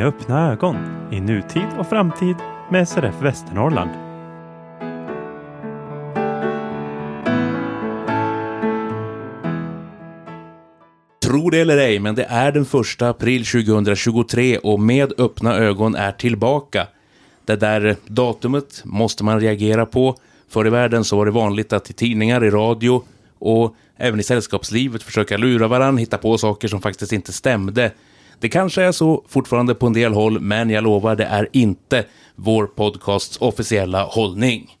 Med öppna ögon i nutid och framtid med SRF Västernorrland. Tro det eller ej, men det är den första april 2023 och Med öppna ögon är tillbaka. Det där datumet måste man reagera på. Förr i världen så var det vanligt att i tidningar, i radio och även i sällskapslivet försöka lura varandra, hitta på saker som faktiskt inte stämde. Det kanske är så fortfarande på en del håll, men jag lovar, det är inte vår podcasts officiella hållning.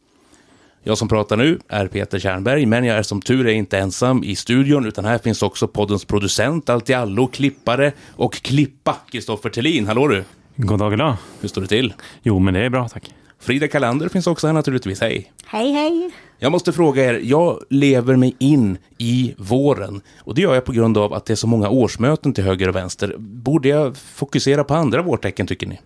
Jag som pratar nu är Peter Kärnberg, men jag är som tur är inte ensam i studion, utan här finns också poddens producent, allt i allo, klippare och klippa, Kristoffer Tellin. Hallå du! God dag, god dag. Hur står det till? Jo, men det är bra, tack. Frida Kalander finns också här naturligtvis. Hej! Hej, hej! Jag måste fråga er, jag lever mig in i våren och det gör jag på grund av att det är så många årsmöten till höger och vänster. Borde jag fokusera på andra vårtecken tycker ni?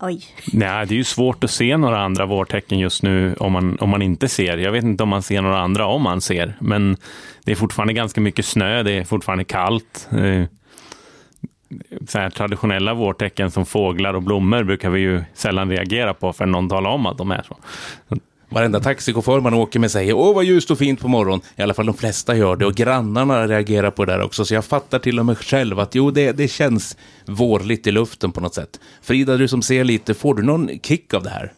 Oj. Nej, det är ju svårt att se några andra vårtecken just nu om man, om man inte ser. Jag vet inte om man ser några andra om man ser, men det är fortfarande ganska mycket snö, det är fortfarande kallt. Så här traditionella vårtecken som fåglar och blommor brukar vi ju sällan reagera på för någon talar om att de är så. Varenda taxichaufför man åker med säger åh vad ljust och fint på morgonen. I alla fall de flesta gör det och grannarna reagerar på det där också. Så jag fattar till och med själv att jo, det, det känns vårligt i luften på något sätt. Frida, du som ser lite, får du någon kick av det här?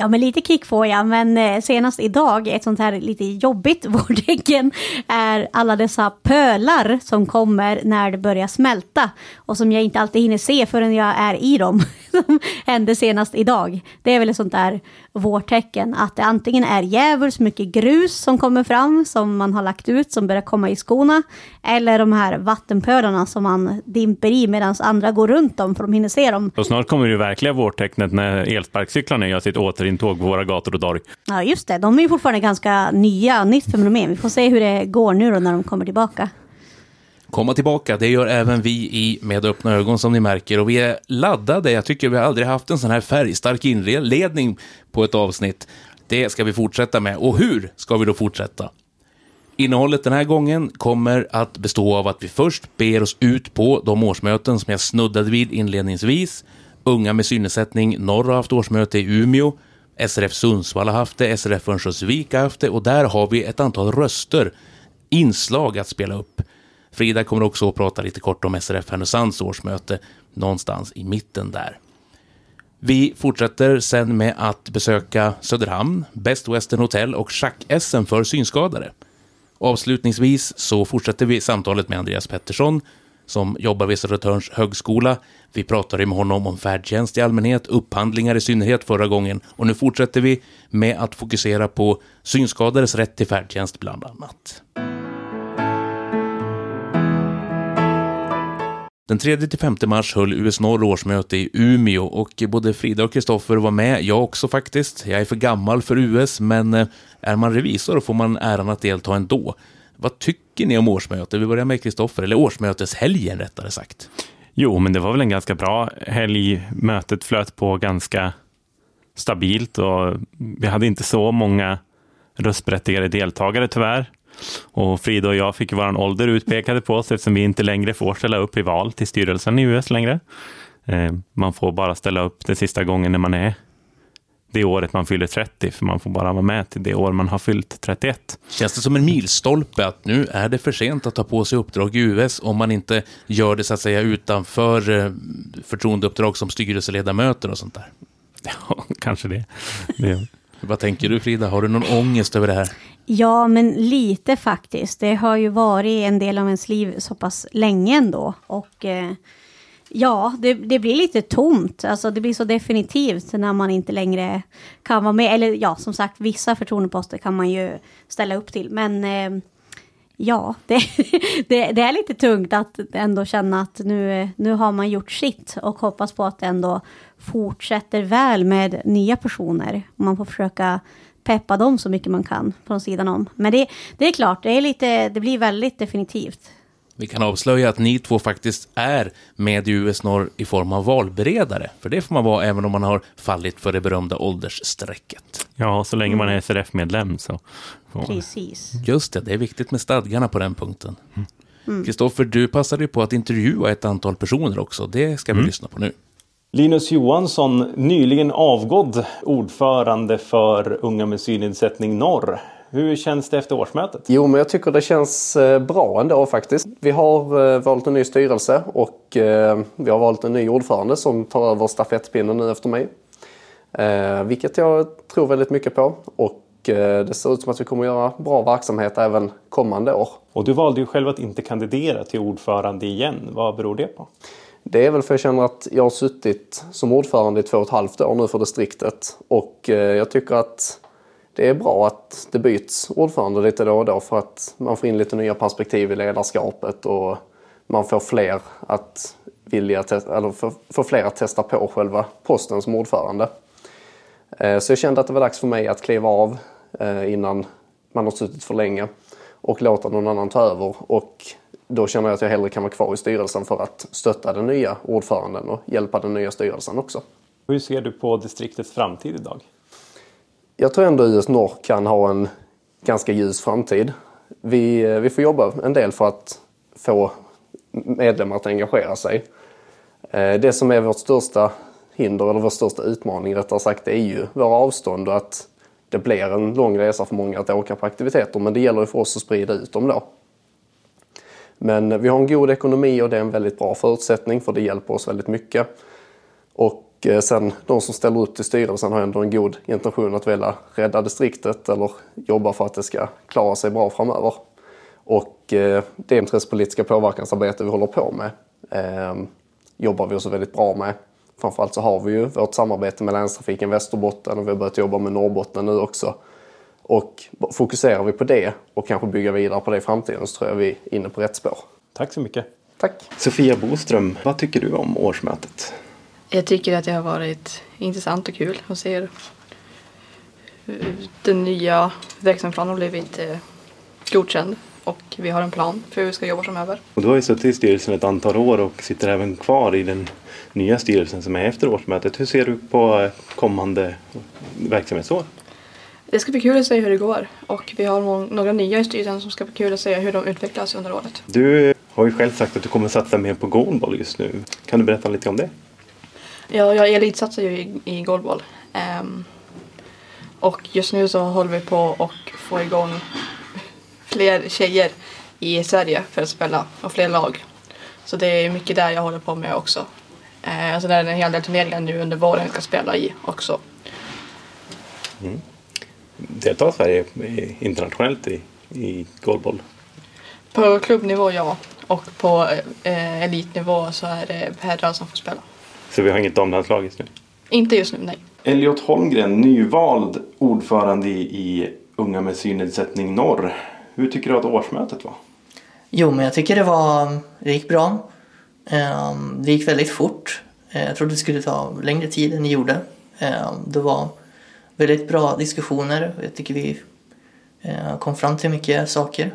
Ja, men lite kick får jag, men eh, senast idag, ett sånt här lite jobbigt vårtecken, är alla dessa pölar som kommer när det börjar smälta och som jag inte alltid hinner se förrän jag är i dem, som hände senast idag. Det är väl ett sånt där vårtecken, att det antingen är djävulskt mycket grus som kommer fram, som man har lagt ut, som börjar komma i skorna, eller de här vattenpölarna som man dimper i medan andra går runt dem för de hinner se dem. Och snart kommer det verkliga vårtecknet när elsparkcyklarna gör sitt återintåg på våra gator och torg. Ja, just det. De är ju fortfarande ganska nya, nytt fenomen. Vi får se hur det går nu då när de kommer tillbaka. Komma tillbaka, det gör även vi i Med öppna ögon som ni märker. Och vi är laddade, jag tycker vi har aldrig haft en sån här färgstark inledning på ett avsnitt. Det ska vi fortsätta med. Och hur ska vi då fortsätta? Innehållet den här gången kommer att bestå av att vi först ber oss ut på de årsmöten som jag snuddade vid inledningsvis. Unga med synnedsättning norr har haft årsmöte i Umeå. SRF Sundsvall har haft det, SRF Örnsköldsvik har haft det och där har vi ett antal röster, inslag att spela upp. Frida kommer också att prata lite kort om SRF Härnösands årsmöte, någonstans i mitten där. Vi fortsätter sen med att besöka Söderhamn, Best Western Hotel och schack-SM för synskadade. Avslutningsvis så fortsätter vi samtalet med Andreas Pettersson som jobbar vid Södertörns högskola. Vi pratade med honom om färdtjänst i allmänhet, upphandlingar i synnerhet förra gången och nu fortsätter vi med att fokusera på synskadades rätt till färdtjänst bland annat. Den 3-5 mars höll US Norr årsmöte i Umeå och både Frida och Kristoffer var med, jag också faktiskt. Jag är för gammal för US, men eh, är man revisor får man äran att delta ändå. Vad tycker ni om årsmötet? Vi börjar med Kristoffer, eller årsmöteshelgen rättare sagt. Jo, men det var väl en ganska bra helg. Mötet flöt på ganska stabilt och vi hade inte så många röstberättigade deltagare tyvärr. Och Frida och jag fick vår ålder utpekade på oss eftersom vi inte längre får ställa upp i val till styrelsen i US längre. Eh, man får bara ställa upp den sista gången när man är det året man fyller 30, för man får bara vara med till det år man har fyllt 31. Känns det som en milstolpe att nu är det för sent att ta på sig uppdrag i US om man inte gör det så att säga utanför eh, förtroendeuppdrag som styrelseledamöter och sånt där? Ja, kanske det. det. Vad tänker du Frida? Har du någon ångest över det här? Ja, men lite faktiskt. Det har ju varit en del av ens liv så pass länge ändå. Och eh, ja, det, det, blir lite tomt. Alltså det blir så definitivt när man inte längre kan vara med. Eller ja, som sagt, vissa förtroendeposter kan man ju ställa upp till. Men eh, ja, det, det, det, är lite tungt att ändå känna att nu, nu har man gjort sitt och hoppas på att det ändå fortsätter väl med nya personer. Man får försöka peppa dem så mycket man kan från sidan om. Men det, det är klart, det, är lite, det blir väldigt definitivt. Vi kan avslöja att ni två faktiskt är med i US Norr i form av valberedare. För det får man vara även om man har fallit för det berömda åldersstrecket. Ja, så länge man är SRF-medlem så. Precis. Just det, det är viktigt med stadgarna på den punkten. Mm. Kristoffer, du passade ju på att intervjua ett antal personer också. Det ska vi lyssna på nu. Linus Johansson, nyligen avgådd ordförande för Unga med synnedsättning Norr. Hur känns det efter årsmötet? Jo, men jag tycker det känns eh, bra ändå faktiskt. Vi har eh, valt en ny styrelse och eh, vi har valt en ny ordförande som tar över stafettpinnen nu efter mig. Vilket jag tror väldigt mycket på. Och det ser ut som att vi kommer göra bra verksamhet även kommande år. Och du valde ju själv att inte kandidera till ordförande igen. Vad beror det på? Det är väl för att jag känner att jag har suttit som ordförande i två och ett halvt år nu för distriktet. Och jag tycker att det är bra att det byts ordförande lite då och då för att man får in lite nya perspektiv i ledarskapet och man får fler att vilja eller får fler att testa på själva posten som ordförande. Eh, så jag kände att det var dags för mig att kliva av eh, innan man har suttit för länge och låta någon annan ta över. Och då känner jag att jag hellre kan vara kvar i styrelsen för att stötta den nya ordföranden och hjälpa den nya styrelsen också. Hur ser du på distriktets framtid idag? Jag tror ändå IS Norr kan ha en ganska ljus framtid. Vi, eh, vi får jobba en del för att få medlemmar att engagera sig. Eh, det som är vårt största hinder, eller vår största utmaning rättare sagt, det är ju våra avstånd och att det blir en lång resa för många att åka på aktiviteter. Men det gäller ju för oss att sprida ut dem då. Men vi har en god ekonomi och det är en väldigt bra förutsättning för det hjälper oss väldigt mycket. Och Eh, sen de som ställer upp till styrelsen har ändå en god intention att vilja rädda distriktet eller jobba för att det ska klara sig bra framöver. Och eh, det intressepolitiska påverkansarbete vi håller på med eh, jobbar vi också väldigt bra med. Framförallt så har vi ju vårt samarbete med Länstrafiken Västerbotten och vi har börjat jobba med Norrbotten nu också. Och fokuserar vi på det och kanske bygga vidare på det i framtiden så tror jag vi är inne på rätt spår. Tack så mycket. Tack. Sofia Boström, vad tycker du om årsmötet? Jag tycker att det har varit intressant och kul att se den nya verksamhetsplanen blivit eh, godkänd och vi har en plan för hur vi ska jobba framöver. Och du har ju suttit i styrelsen ett antal år och sitter även kvar i den nya styrelsen som är efter årsmötet. Hur ser du på kommande verksamhetsår? Det ska bli kul att se hur det går och vi har några nya i styrelsen som ska bli kul att se hur de utvecklas under året. Du har ju själv sagt att du kommer satsa mer på goalball just nu. Kan du berätta lite om det? Ja, jag elitsatsar ju i, i goalball. Um, och just nu så håller vi på att få igång fler tjejer i Sverige för att spela och fler lag. Så det är mycket där jag håller på med också. Eh, alltså det är en hel del turneringar nu under våren jag ska spela i också. Mm. Deltar Sverige internationellt i, i goalball? På klubbnivå ja. Och på eh, elitnivå så är det herrar som får spela. Så vi har inget damlandslag just nu? Inte just nu, nej. Elliot Holmgren, nyvald ordförande i Unga med synnedsättning Norr. Hur tycker du att årsmötet var? Jo, men jag tycker det var, det gick bra. Ehm, det gick väldigt fort. Eh, jag trodde det skulle ta längre tid än det gjorde. Ehm, det var väldigt bra diskussioner. Jag tycker vi eh, kom fram till mycket saker.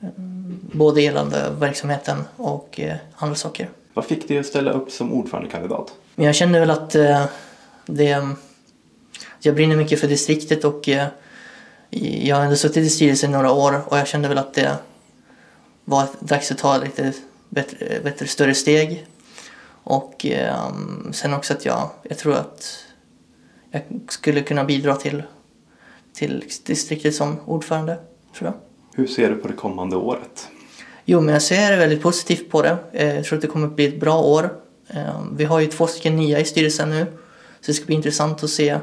Ehm, både gällande verksamheten och eh, andra saker. Vad fick dig att ställa upp som ordförandekandidat? Jag kände väl att eh, det, jag brinner mycket för distriktet och eh, jag har ändå suttit i styrelsen i några år och jag kände väl att det var dags att ta lite bättre, bättre större steg. Och eh, sen också att jag, jag tror att jag skulle kunna bidra till, till distriktet som ordförande, tror jag. Hur ser du på det kommande året? Jo, men jag ser väldigt positivt på det. Eh, jag tror att det kommer att bli ett bra år. Eh, vi har ju två stycken nya i styrelsen nu. Så det ska bli intressant att se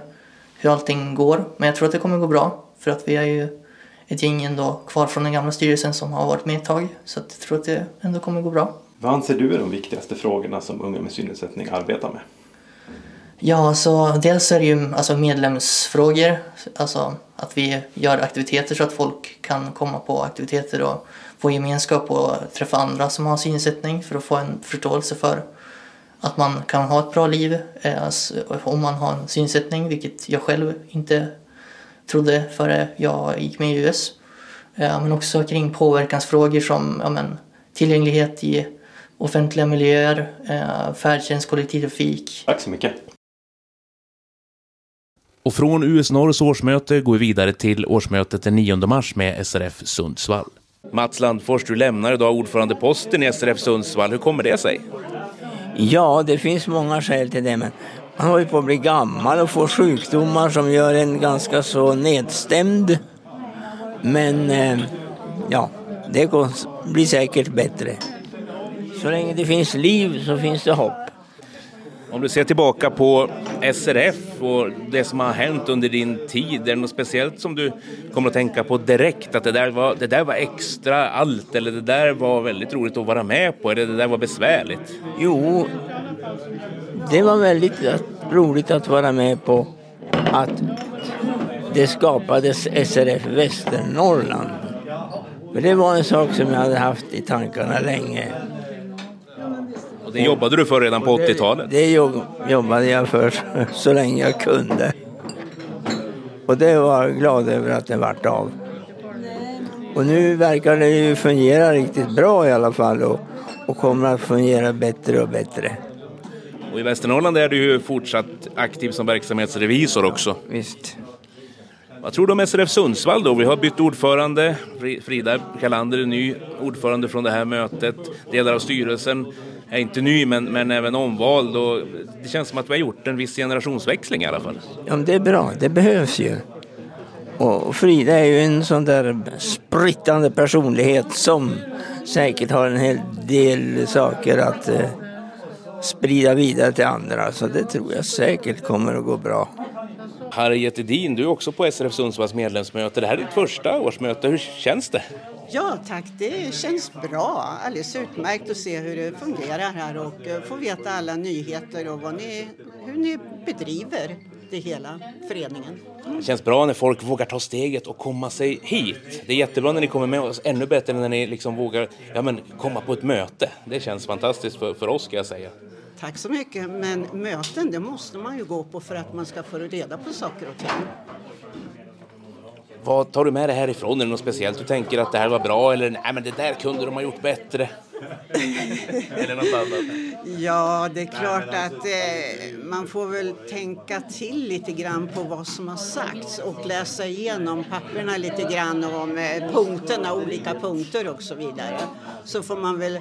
hur allting går. Men jag tror att det kommer att gå bra. För att vi är ju ett gäng ändå kvar från den gamla styrelsen som har varit med ett tag. Så jag tror att det ändå kommer att gå bra. Vad anser du är de viktigaste frågorna som Unga med synnedsättning arbetar med? Ja, så dels är det ju alltså medlemsfrågor. Alltså att vi gör aktiviteter så att folk kan komma på aktiviteter och få gemenskap och träffa andra som har synnedsättning för att få en förståelse för att man kan ha ett bra liv eh, alltså, om man har en synnedsättning, vilket jag själv inte trodde före jag gick med i US. Eh, men också kring påverkansfrågor som ja, men, tillgänglighet i offentliga miljöer, eh, färdtjänst, kollektivtrafik. Tack så mycket. Och från US Norrs årsmöte går vi vidare till årsmötet den 9 mars med SRF Sundsvall. Mats Landfors, du lämnar idag ordförandeposten i SRF Sundsvall. Hur kommer det sig? Ja, det finns många skäl till det. Men man håller på att bli gammal och får sjukdomar som gör en ganska så nedstämd. Men eh, ja, det går, blir säkert bättre. Så länge det finns liv så finns det hopp. Om du ser tillbaka på SRF och det som har hänt under din tid, är det något speciellt som du kommer att tänka på direkt? Att det där var, det där var extra allt eller det där var väldigt roligt att vara med på eller det där var besvärligt? Jo, det var väldigt roligt att vara med på att det skapades SRF Västernorrland. För det var en sak som jag hade haft i tankarna länge. Och det jobbade du för redan på 80-talet? Det jobbade jag för så länge jag kunde. Och det var jag glad över att det vart av. Och nu verkar det ju fungera riktigt bra i alla fall och, och kommer att fungera bättre och bättre. Och i Västernorrland är du ju fortsatt aktiv som verksamhetsrevisor också. Visst. Vad tror du om SRF Sundsvall då? Vi har bytt ordförande. Frida Kalander är ny ordförande från det här mötet. Delar av styrelsen är inte ny men, men även omvald. Och det känns som att vi har gjort en viss generationsväxling i alla fall. Ja, men det är bra. Det behövs ju. Och Frida är ju en sån där sprittande personlighet som säkert har en hel del saker att eh, sprida vidare till andra. Så det tror jag säkert kommer att gå bra. Harriet Edin, du är också på SRF Sundsvalls medlemsmöte. Det här är ditt första årsmöte. Hur känns det? Ja tack, det känns bra. Alldeles utmärkt att se hur det fungerar här och eh, få veta alla nyheter och ni, hur ni bedriver det hela, föreningen. Det känns bra när folk vågar ta steget och komma sig hit. Det är jättebra när ni kommer med oss, ännu bättre när ni liksom vågar ja, men, komma på ett möte. Det känns fantastiskt för, för oss ska jag säga. Tack så mycket, men möten det måste man ju gå på för att man ska få reda på saker och ting. Vad tar du med dig härifrån? Är det något speciellt du tänker att det här var bra eller nej men det där kunde de ha gjort bättre? eller något annat? Ja, det är klart att eh, man får väl tänka till lite grann på vad som har sagts och läsa igenom papperna lite grann om eh, punkterna, olika punkter och så vidare. Så får man väl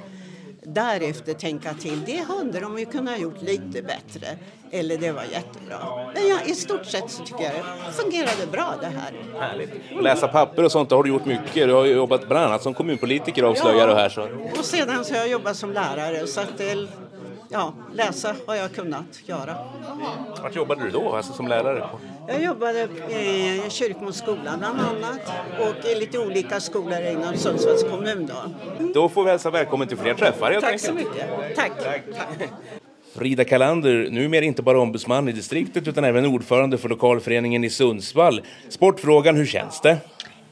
därefter tänka till. Det hade de ju kunnat gjort lite bättre. Eller det var jättebra. Men ja, i stort sett så tycker jag det fungerade bra det här. Härligt. Och läsa papper och sånt, har du gjort mycket. Du har jobbat bland annat som kommunpolitiker avslöjar ja. du här. Så. Och sedan så har jag jobbat som lärare så att det ja, läsa har jag kunnat göra. Vart jobbade du då, alltså som lärare? Jag jobbade i Kyrkmons skola bland annat och i lite olika skolor inom Sundsvalls kommun. Då, då får vi hälsa välkommen till fler träffar Tack enkelt. så mycket. Tack. Tack. Frida Kalander, numera inte bara ombudsman i distriktet utan även ordförande för lokalföreningen i Sundsvall. Sportfrågan, hur känns det?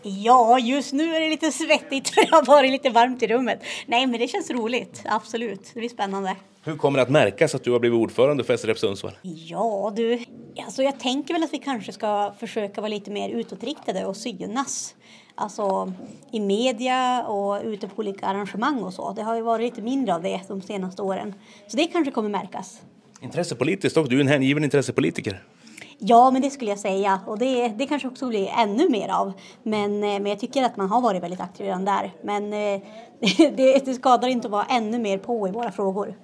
Ja, just nu är det lite svettigt för det har varit lite varmt i rummet. Nej, men det känns roligt. Absolut. Det blir spännande. Hur kommer det att märkas att du har blivit ordförande för SRF Sundsvall? Ja, du. Alltså, jag tänker väl att vi kanske ska försöka vara lite mer utåtriktade och synas. Alltså i media och ute på olika arrangemang och så. Det har ju varit lite mindre av det de senaste åren. Så det kanske kommer märkas. Intressepolitiskt också. Du är en hängiven intressepolitiker. Ja, men det skulle jag säga. Och det, det kanske också blir ännu mer av. Men, eh, men jag tycker att man har varit väldigt aktiv redan där. Men eh, det, det skadar inte att vara ännu mer på i våra frågor.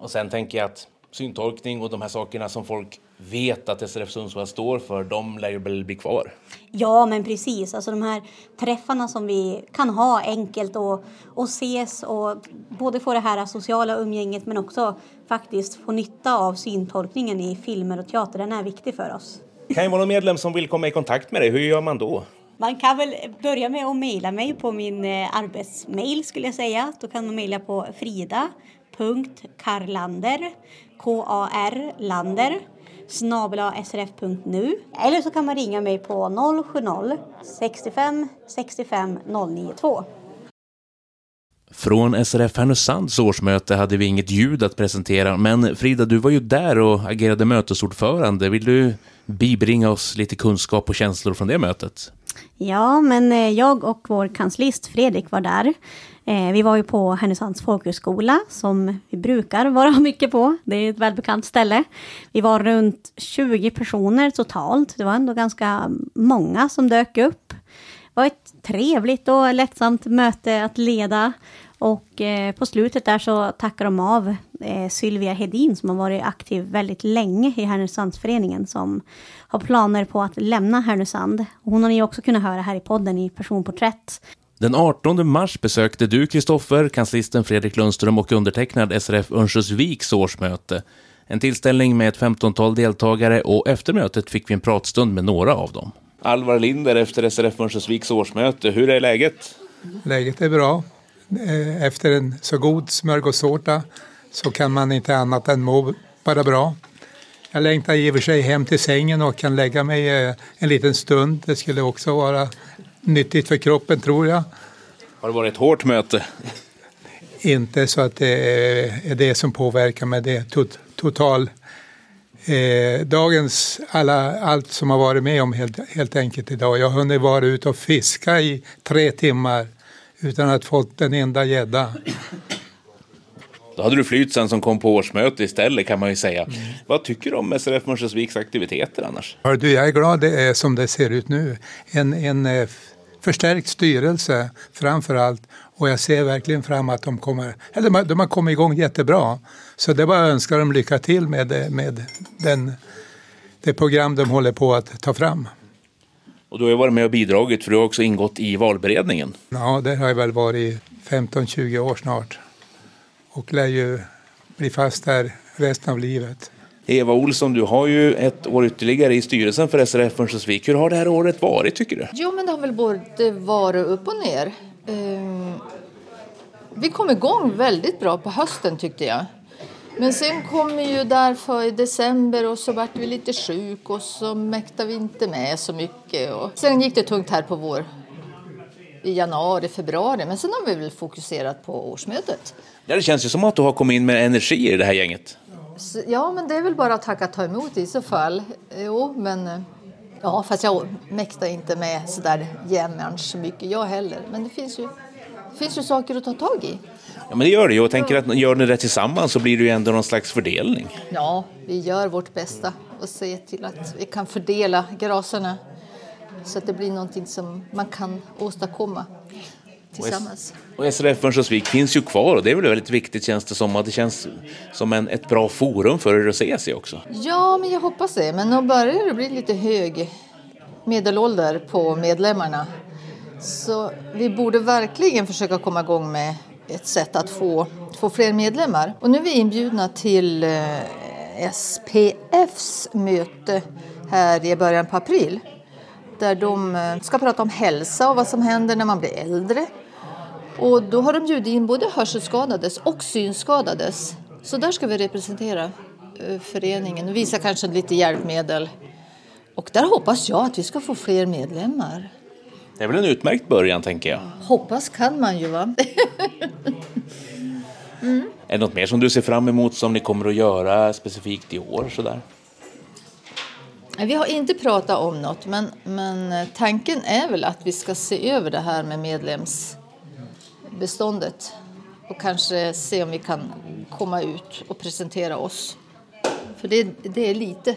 Och sen tänker jag att syntolkning och de här sakerna som folk vet att SRF Sundsvall står för, de lär ju väl bli kvar? Ja, men precis. Alltså de här träffarna som vi kan ha enkelt och, och ses och både få det här sociala umgänget men också faktiskt få nytta av syntolkningen i filmer och teater. Den är viktig för oss. Kan ju vara någon medlem som vill komma i kontakt med dig. Hur gör man då? Man kan väl börja med att mejla mig på min eh, arbetsmail skulle jag säga. Då kan man mejla på frida.karlander, K-A-R Lander snabel.srf.nu eller så kan man ringa mig på 070-65 65 092. Från SRF Härnösands årsmöte hade vi inget ljud att presentera, men Frida, du var ju där och agerade mötesordförande. Vill du bibringa oss lite kunskap och känslor från det mötet? Ja, men eh, jag och vår kanslist Fredrik var där. Eh, vi var ju på Härnösands folkhögskola som vi brukar vara mycket på. Det är ett välbekant ställe. Vi var runt 20 personer totalt. Det var ändå ganska många som dök upp. Det var ett trevligt och lättsamt möte att leda. Och eh, på slutet där så tackar de av eh, Sylvia Hedin som har varit aktiv väldigt länge i Härnösandsföreningen som har planer på att lämna Härnösand. Hon har ni också kunnat höra här i podden i personporträtt. Den 18 mars besökte du, Kristoffer, kanslisten Fredrik Lundström och undertecknad SRF Örnsköldsviks årsmöte. En tillställning med ett 15-tal deltagare och efter mötet fick vi en pratstund med några av dem. Alvar Linder efter SRF Örnsköldsviks årsmöte, hur är läget? Läget är bra. Eh, efter en så god smörgåstårta så kan man inte annat än må bara bra. Jag längtar i och för sig hem till sängen och kan lägga mig eh, en liten stund. Det skulle också vara nyttigt för kroppen tror jag. Har det varit ett hårt möte? Inte så att det är det som påverkar men det är tot, total eh, dagens alla, allt som har varit med om helt, helt enkelt idag. Jag har hunnit vara ute och fiska i tre timmar utan att fått en enda gädda. Då hade du flytt sen som kom på årsmöte istället kan man ju säga. Mm. Vad tycker du om SRF Örnsköldsviks aktiviteter annars? Hör du, jag är glad det är som det ser ut nu. En, en eh, förstärkt styrelse framför allt och jag ser verkligen fram att de kommer, eller de har kommit igång jättebra. Så det är bara att önska dem lycka till med, med den, det program de håller på att ta fram. Och du har ju varit med och bidragit för du har också ingått i valberedningen. Ja, det har jag väl varit i 15-20 år snart. Och lär ju bli fast där resten av livet. Eva Olsson, du har ju ett år ytterligare i styrelsen för SRF Örnsköldsvik. Hur har det här året varit tycker du? Jo, men det har väl både varit upp och ner. Ehm, vi kom igång väldigt bra på hösten tyckte jag. Men sen kom vi ju där för i december och så vart vi lite sjuk och så mäktade vi inte med så mycket. Och sen gick det tungt här på vår i januari, februari. Men sen har vi väl fokuserat på årsmötet. Ja, det känns ju som att du har kommit in med energi i det här gänget. Ja, men det är väl bara att tacka ta emot i så fall. Jo, men ja, fast jag mäktar inte med så där så mycket jag heller. Men det finns ju, det finns ju saker att ta tag i. Ja, men det gör det ju. Jag tänker att gör ni det tillsammans så blir det ju ändå någon slags fördelning. Ja, vi gör vårt bästa och ser till att vi kan fördela graserna så att det blir någonting som man kan åstadkomma tillsammans. Och SRF Örnsköldsvik finns ju kvar och det är väl väldigt viktigt känns det som. Att det känns som en, ett bra forum för er att se sig också. Ja, men jag hoppas det. Men nu börjar det bli lite hög medelålder på medlemmarna. Så vi borde verkligen försöka komma igång med ett sätt att få, få fler medlemmar. Och nu är vi inbjudna till eh, SPFs möte här i början på april där de eh, ska prata om hälsa och vad som händer när man blir äldre. Och då har de bjudit in både hörselskadades och synskadades. Så där ska vi representera eh, föreningen och visa kanske lite hjälpmedel. Och där hoppas jag att vi ska få fler medlemmar. Det är väl en utmärkt början tänker jag. Hoppas kan man ju va. mm. Är det något mer som du ser fram emot som ni kommer att göra specifikt i år sådär? Vi har inte pratat om något, men, men tanken är väl att vi ska se över det här med medlemsbeståndet och kanske se om vi kan komma ut och presentera oss. För det, det är lite,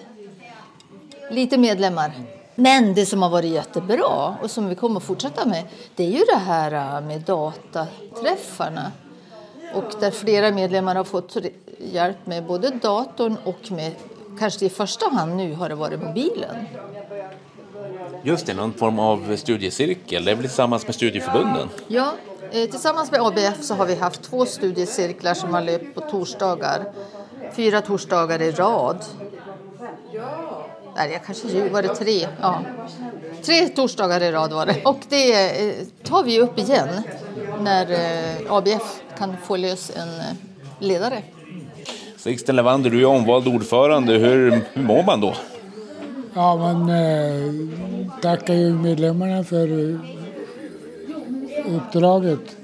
lite medlemmar. Men det som har varit jättebra och som vi kommer att fortsätta med det är ju det här med dataträffarna. Och där flera medlemmar har fått hjälp med både datorn och med kanske i första hand nu har det varit mobilen. Just det, någon form av studiecirkel. Det är väl tillsammans med studieförbunden? Ja, tillsammans med ABF så har vi haft två studiecirklar som har löpt på torsdagar. Fyra torsdagar i rad. Nej, jag kanske var det tre. Ja. Tre torsdagar i rad var det. Och det eh, tar vi upp igen när eh, ABF kan få lös en ledare. Sixten Levander, du är omvald ordförande. Hur, hur mår man då? Ja, man eh, tackar ju medlemmarna för eh, uppdraget.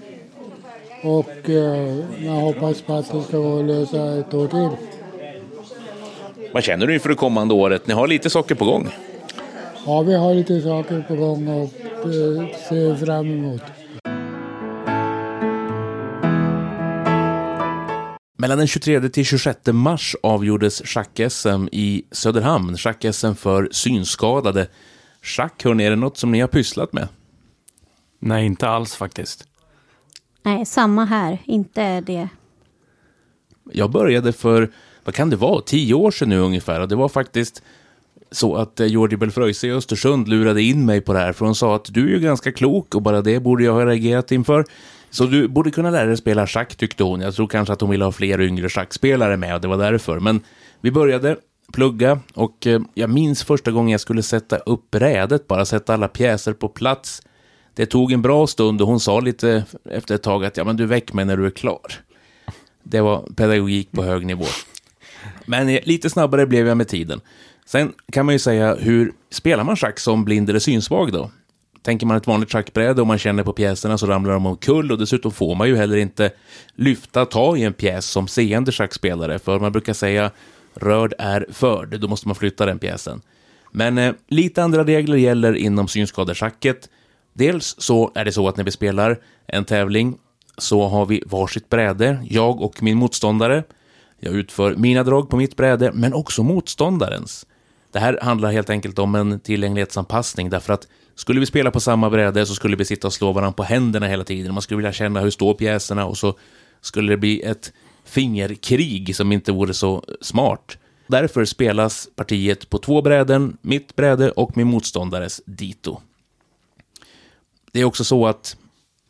Och eh, man hoppas på att det ska gå att lösa ett år till. Vad känner du inför det kommande året? Ni har lite saker på gång. Ja, vi har lite saker på gång och det ser fram emot. Mellan den 23 till 26 mars avgjordes schack-SM i Söderhamn, schack-SM för synskadade. Schack, hörni, är det något som ni har pysslat med? Nej, inte alls faktiskt. Nej, samma här. Inte det. Jag började för, vad kan det vara, tio år sedan nu ungefär. Och det var faktiskt så att eh, Georgie Belfröjse i Östersund lurade in mig på det här. För hon sa att du är ju ganska klok och bara det borde jag ha reagerat inför. Så du borde kunna lära dig spela schack tyckte hon. Jag tror kanske att hon ville ha fler yngre schackspelare med och det var därför. Men vi började plugga och eh, jag minns första gången jag skulle sätta upp brädet, bara sätta alla pjäser på plats. Det tog en bra stund och hon sa lite efter ett tag att ja, men du väck mig när du är klar. Det var pedagogik på hög nivå. Men lite snabbare blev jag med tiden. Sen kan man ju säga, hur spelar man schack som blind eller synsvag då? Tänker man ett vanligt schackbräde och man känner på pjäserna så ramlar de omkull och dessutom får man ju heller inte lyfta ta i en pjäs som seende schackspelare, för man brukar säga rörd är förd, då måste man flytta den pjäsen. Men eh, lite andra regler gäller inom synskadeschacket. Dels så är det så att när vi spelar en tävling så har vi varsitt bräde, jag och min motståndare. Jag utför mina drag på mitt bräde, men också motståndarens. Det här handlar helt enkelt om en tillgänglighetsanpassning, därför att skulle vi spela på samma bräde så skulle vi sitta och slå varandra på händerna hela tiden. Man skulle vilja känna hur står pjäserna och så skulle det bli ett fingerkrig som inte vore så smart. Därför spelas partiet på två bräden, mitt bräde och min motståndares dito. Det är också så att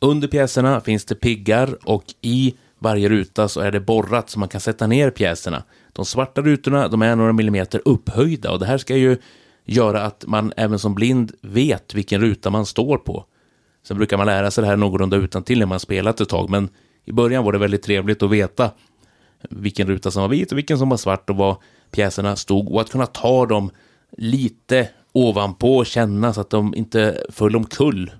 under pjäserna finns det piggar och i varje ruta så är det borrat så man kan sätta ner pjäserna. De svarta rutorna de är några millimeter upphöjda och det här ska ju göra att man även som blind vet vilken ruta man står på. Sen brukar man lära sig det här någorlunda utan till när man spelat ett tag, men i början var det väldigt trevligt att veta vilken ruta som var vit och vilken som var svart och var pjäserna stod och att kunna ta dem lite ovanpå och känna så att de inte föll omkull.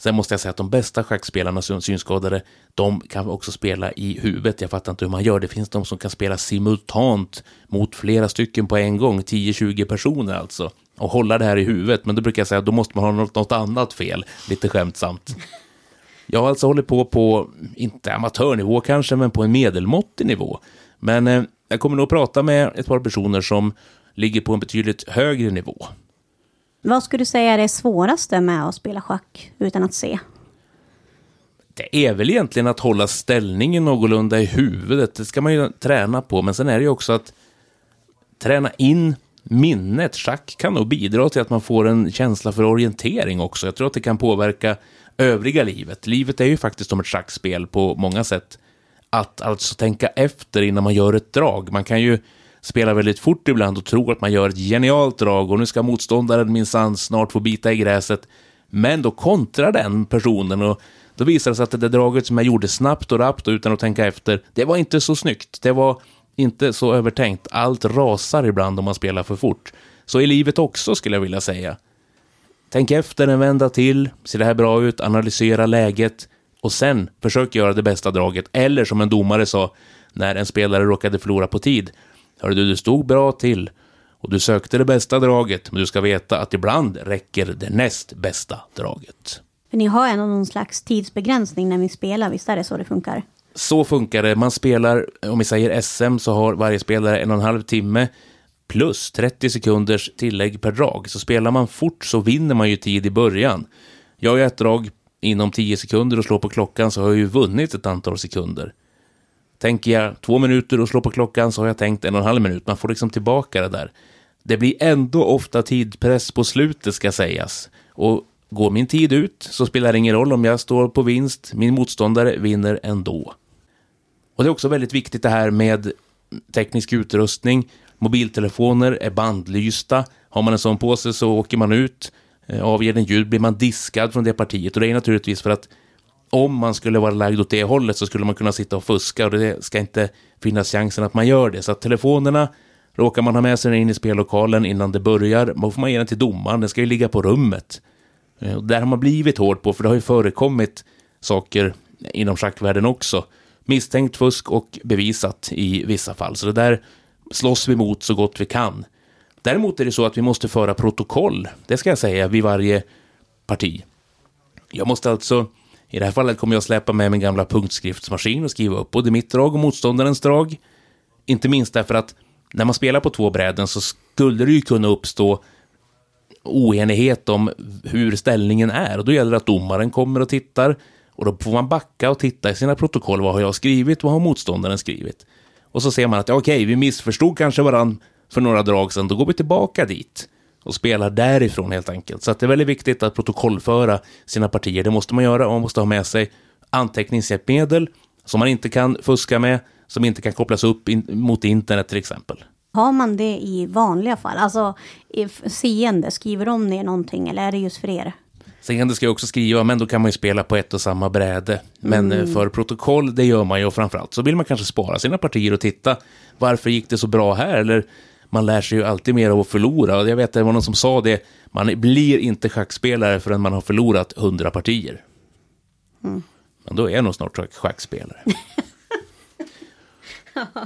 Sen måste jag säga att de bästa schackspelarna som synskadade, de kan också spela i huvudet. Jag fattar inte hur man gör. Det finns de som kan spela simultant mot flera stycken på en gång, 10-20 personer alltså, och hålla det här i huvudet. Men då brukar jag säga att då måste man ha något, något annat fel, lite skämtsamt. Jag har alltså hållit på på, inte amatörnivå kanske, men på en medelmåttig nivå. Men eh, jag kommer nog att prata med ett par personer som ligger på en betydligt högre nivå. Vad skulle du säga är det svåraste med att spela schack utan att se? Det är väl egentligen att hålla ställningen någorlunda i huvudet. Det ska man ju träna på, men sen är det ju också att träna in minnet. Schack kan nog bidra till att man får en känsla för orientering också. Jag tror att det kan påverka övriga livet. Livet är ju faktiskt som ett schackspel på många sätt. Att alltså tänka efter innan man gör ett drag. Man kan ju spela väldigt fort ibland och tro att man gör ett genialt drag och nu ska motståndaren minsann snart få bita i gräset. Men då kontrar den personen och då visar det sig att det där draget som jag gjorde snabbt och rappt och utan att tänka efter, det var inte så snyggt. Det var inte så övertänkt. Allt rasar ibland om man spelar för fort. Så i livet också skulle jag vilja säga. Tänk efter en vända till, ser det här bra ut, analysera läget och sen försök göra det bästa draget. Eller som en domare sa, när en spelare råkade förlora på tid. Hörde du, du stod bra till och du sökte det bästa draget, men du ska veta att ibland räcker det näst bästa draget. För ni har ändå någon slags tidsbegränsning när ni spelar, visst är det så det funkar? Så funkar det. Man spelar, om vi säger SM, så har varje spelare en och en halv timme plus 30 sekunders tillägg per drag. Så spelar man fort så vinner man ju tid i början. Jag gör ett drag inom 10 sekunder och slår på klockan så har jag ju vunnit ett antal sekunder. Tänker jag två minuter och slår på klockan så har jag tänkt en och en halv minut. Man får liksom tillbaka det där. Det blir ändå ofta tidpress på slutet ska sägas. Och går min tid ut så spelar det ingen roll om jag står på vinst. Min motståndare vinner ändå. Och det är också väldigt viktigt det här med teknisk utrustning. Mobiltelefoner är bandlysta. Har man en sån på sig så åker man ut. Eh, avger den ljud blir man diskad från det partiet. Och det är naturligtvis för att om man skulle vara lagd åt det hållet så skulle man kunna sitta och fuska och det ska inte finnas chansen att man gör det. Så att telefonerna råkar man ha med sig in i spellokalen innan det börjar, då får man ge den till domaren, den ska ju ligga på rummet. Eh, där har man blivit hård på, för det har ju förekommit saker inom schackvärlden också. Misstänkt fusk och bevisat i vissa fall. Så det där slåss vi mot så gott vi kan. Däremot är det så att vi måste föra protokoll, det ska jag säga, vid varje parti. Jag måste alltså i det här fallet kommer jag släppa med min gamla punktskriftsmaskin och skriva upp både mitt drag och motståndarens drag. Inte minst därför att när man spelar på två bräden så skulle det ju kunna uppstå oenighet om hur ställningen är. Och då gäller det att domaren kommer och tittar. Och då får man backa och titta i sina protokoll. Vad har jag skrivit? Vad har motståndaren skrivit? Och så ser man att okej, okay, vi missförstod kanske varandra för några drag sedan. Då går vi tillbaka dit och spelar därifrån helt enkelt. Så det är väldigt viktigt att protokollföra sina partier. Det måste man göra och man måste ha med sig anteckningshjälpmedel som man inte kan fuska med, som inte kan kopplas upp in mot internet till exempel. Har man det i vanliga fall? Alltså seende, skriver de ner någonting eller är det just för er? Seende ska jag också skriva, men då kan man ju spela på ett och samma bräde. Men mm. för protokoll, det gör man ju och framförallt så vill man kanske spara sina partier och titta varför gick det så bra här? Eller man lär sig ju alltid mer av att förlora. Jag vet att det var någon som sa det, man blir inte schackspelare förrän man har förlorat hundra partier. Mm. Men då är jag nog snart schackspelare.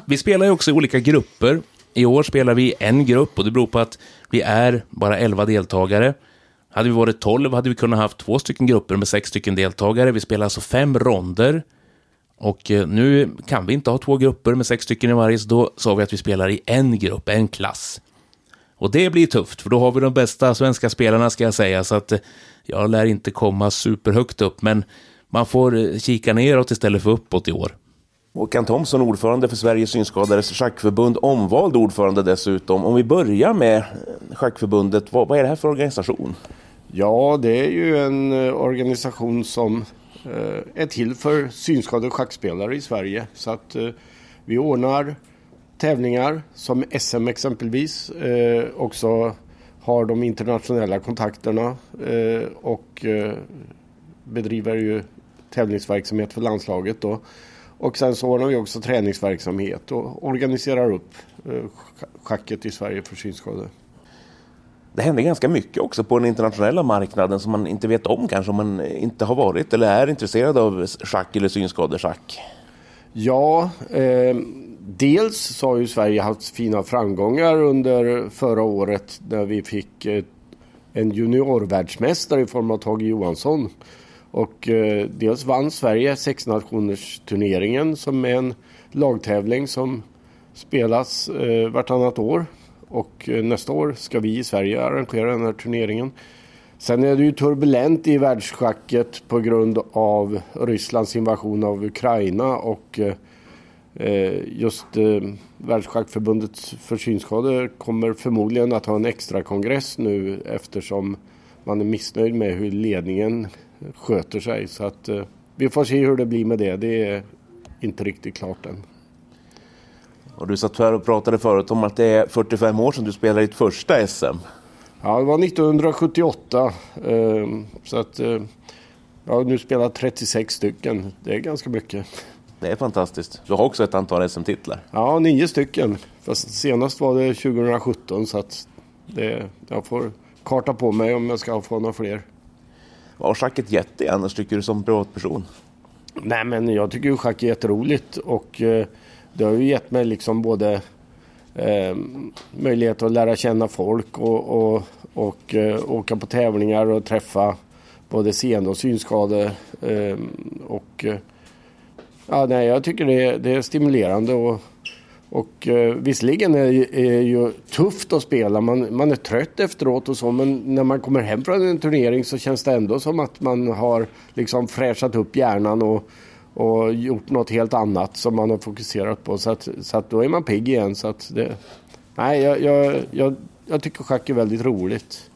vi spelar ju också i olika grupper. I år spelar vi i en grupp och det beror på att vi är bara 11 deltagare. Hade vi varit 12 hade vi kunnat ha två stycken grupper med sex stycken deltagare. Vi spelar alltså fem ronder. Och eh, nu kan vi inte ha två grupper med sex stycken i varje, så då sa vi att vi spelar i en grupp, en klass. Och det blir tufft, för då har vi de bästa svenska spelarna ska jag säga, så att eh, jag lär inte komma superhögt upp, men man får eh, kika neråt istället för uppåt i år. Håkan Thomsson, ordförande för Sveriges synskadades schackförbund, omvald ordförande dessutom. Om vi börjar med Schackförbundet, vad, vad är det här för organisation? Ja, det är ju en organisation som Eh, är till för synskadade schackspelare i Sverige. Så att eh, vi ordnar tävlingar som SM exempelvis. Eh, också har de internationella kontakterna och bedriver ju tävlingsverksamhet för landslaget. Då. Och sen så ordnar vi också träningsverksamhet och organiserar upp schacket i Sverige för synskadade. Det händer ganska mycket också på den internationella marknaden som man inte vet om kanske om man inte har varit eller är intresserad av schack eller synskadeschack. Ja, eh, dels så har ju Sverige haft fina framgångar under förra året när vi fick eh, en juniorvärldsmästare i form av Tage Johansson och eh, dels vann Sverige sexnationersturneringen som är en lagtävling som spelas eh, vartannat år. Och eh, nästa år ska vi i Sverige arrangera den här turneringen. Sen är det ju turbulent i världsschacket på grund av Rysslands invasion av Ukraina och eh, eh, just Världsschackförbundets Världsschackförbundet för kommer förmodligen att ha en extra kongress nu eftersom man är missnöjd med hur ledningen sköter sig. Så att vi får se hur det blir med det. Det är inte riktigt klart än. Och du satt här och pratade förut om att det är 45 år sedan du spelade ditt första SM. Ja, det var 1978. Ehm, så att eh, jag har nu spelat 36 stycken. Det är ganska mycket. Det är fantastiskt. Du har också ett antal SM-titlar. Ja, nio stycken. Fast senast var det 2017 så att det, jag får karta på mig om jag ska få några fler. Vad har schacket gett dig annars tycker du som privatperson? Nej men jag tycker ju schack är jätteroligt och eh, det har ju gett mig liksom både eh, möjlighet att lära känna folk och, och, och eh, åka på tävlingar och träffa både seende och synskade. Eh, och, eh, ja, nej, jag tycker det, det är stimulerande och och eh, visserligen är det ju tufft att spela, man, man är trött efteråt och så men när man kommer hem från en turnering så känns det ändå som att man har liksom fräschat upp hjärnan och, och gjort något helt annat som man har fokuserat på. Så att, så att då är man pigg igen. Så att det, nej, jag, jag, jag, jag tycker schack är väldigt roligt.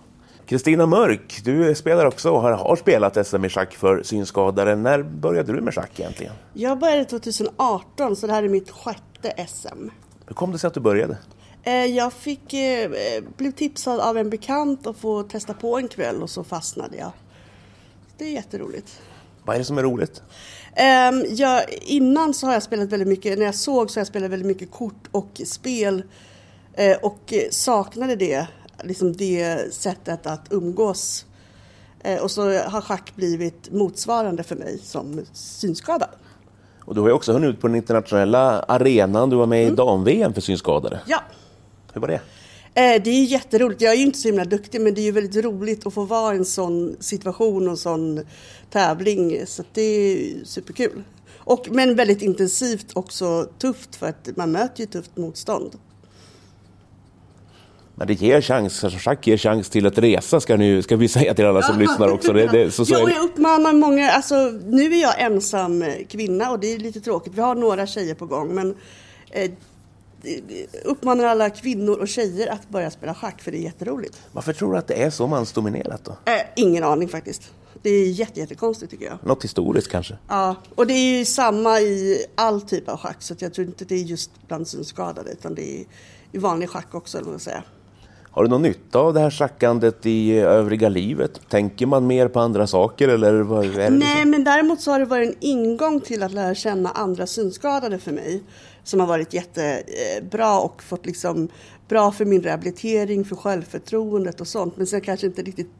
Kristina Mörk, du spelar också och har, har spelat SM i schack för synskadade. När började du med schack egentligen? Jag började 2018 så det här är mitt sjätte SM. Hur kom det sig att du började? Eh, jag fick, eh, blev tipsad av en bekant att få testa på en kväll och så fastnade jag. Det är jätteroligt. Vad är det som är roligt? Um, jag, innan så har jag spelat väldigt mycket, när jag såg så har jag spelat väldigt mycket kort och spel uh, och saknade det, liksom det sättet att umgås. Uh, och så har schack blivit motsvarande för mig som synskadad. Och du har ju också hunnit ut på den internationella arenan, du var med mm. i dam-VM för synskadade. Ja. Hur var det? Eh, det är jätteroligt. Jag är ju inte så himla duktig men det är ju väldigt roligt att få vara i en sån situation och en sån tävling. Så det är superkul. Och, men väldigt intensivt också tufft för att man möter ju tufft motstånd. Men det ger chans, schack ger chans till att resa ska, ni, ska vi säga till alla som lyssnar också. Det, det, så, så är- jag uppmanar många, alltså nu är jag ensam kvinna och det är lite tråkigt. Vi har några tjejer på gång men eh, uppmanar alla kvinnor och tjejer att börja spela schack för det är jätteroligt. Varför tror du att det är så mansdominerat då? Eh, ingen aning faktiskt. Det är jätte, jättekonstigt tycker jag. Något historiskt kanske? Ja, och det är ju samma i all typ av schack så jag tror inte det är just bland synskadade utan det är i vanlig schack också, eller vad säga. Har du någon nytta av det här schackandet i övriga livet? Tänker man mer på andra saker eller vad är det? Liksom- Nej, men däremot så har det varit en ingång till att lära känna andra synskadade för mig. Som har varit jättebra eh, och fått liksom bra för min rehabilitering, för självförtroendet och sånt. Men sen kanske inte riktigt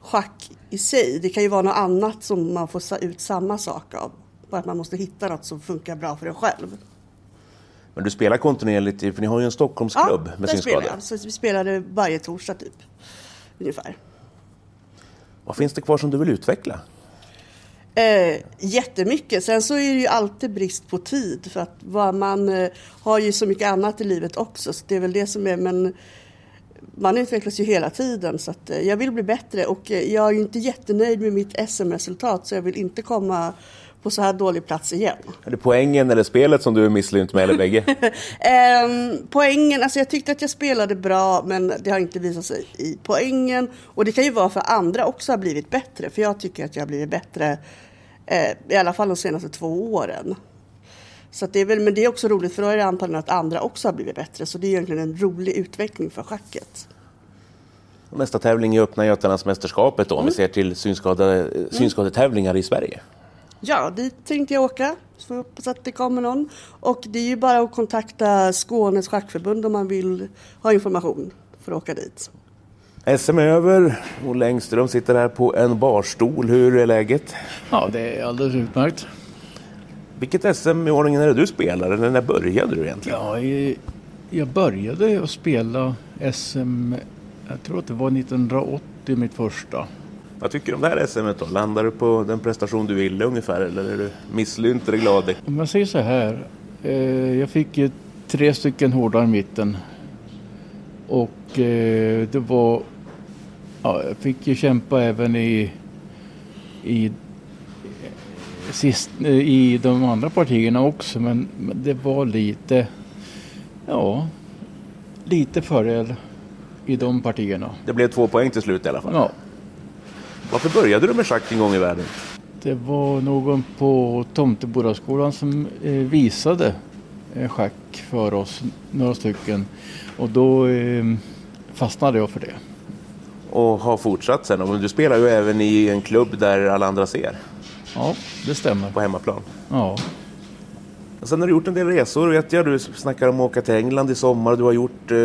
schack i sig. Det kan ju vara något annat som man får ut samma sak av. Bara att man måste hitta något som funkar bra för en själv. Men du spelar kontinuerligt, för ni har ju en Stockholmsklubb med där spelar synskadade. jag. Så vi spelade varje torsdag typ. Ungefär. Vad finns det kvar som du vill utveckla? Eh, jättemycket. Sen så är det ju alltid brist på tid för att man eh, har ju så mycket annat i livet också. Så det är väl det som är, men man utvecklas ju hela tiden så att eh, jag vill bli bättre och eh, jag är ju inte jättenöjd med mitt SM-resultat så jag vill inte komma på så här dålig plats igen. Är det poängen eller spelet som du är misslynt med eller bägge? Ehm, poängen, alltså jag tyckte att jag spelade bra men det har inte visat sig i poängen. Och det kan ju vara för andra också har blivit bättre. För jag tycker att jag har blivit bättre eh, i alla fall de senaste två åren. Så att det är väl, men det är också roligt för då är det antagligen att andra också har blivit bättre. Så det är egentligen en rolig utveckling för schacket. Nästa tävling är öppna Götalandsmästerskapet då, om vi ser till synskade, synskadetävlingar i Sverige. Ja, dit tänkte jag åka. Så jag hoppas att det kommer någon. Och det är ju bara att kontakta Skånes schackförbund om man vill ha information för att åka dit. SM är över. Olle Engström sitter här på en barstol. Hur är läget? Ja, det är alldeles utmärkt. Vilket SM i ordningen är det du spelar? Eller när började du egentligen? Ja, jag började att spela SM, jag tror att det var 1980 mitt första. Vad tycker du om det här SMet då? Landar du på den prestation du ville ungefär? Eller är du misslynt eller glad? Om jag säger så här, eh, jag fick ju tre stycken hårdar i mitten. Och eh, det var, ja, jag fick ju kämpa även i, i, sist, i de andra partierna också. Men, men det var lite, ja, lite fördel i de partierna. Det blev två poäng till slut i alla fall. Ja. Varför började du med schack en gång i världen? Det var någon på Tomtebodaskolan som eh, visade eh, schack för oss, några stycken. Och då eh, fastnade jag för det. Och har fortsatt sen. Men du spelar ju även i en klubb där alla andra ser. Ja, det stämmer. På hemmaplan. Ja. Sen har du gjort en del resor vet jag. Du snackar om att åka till England i sommar. Du har gjort, eh,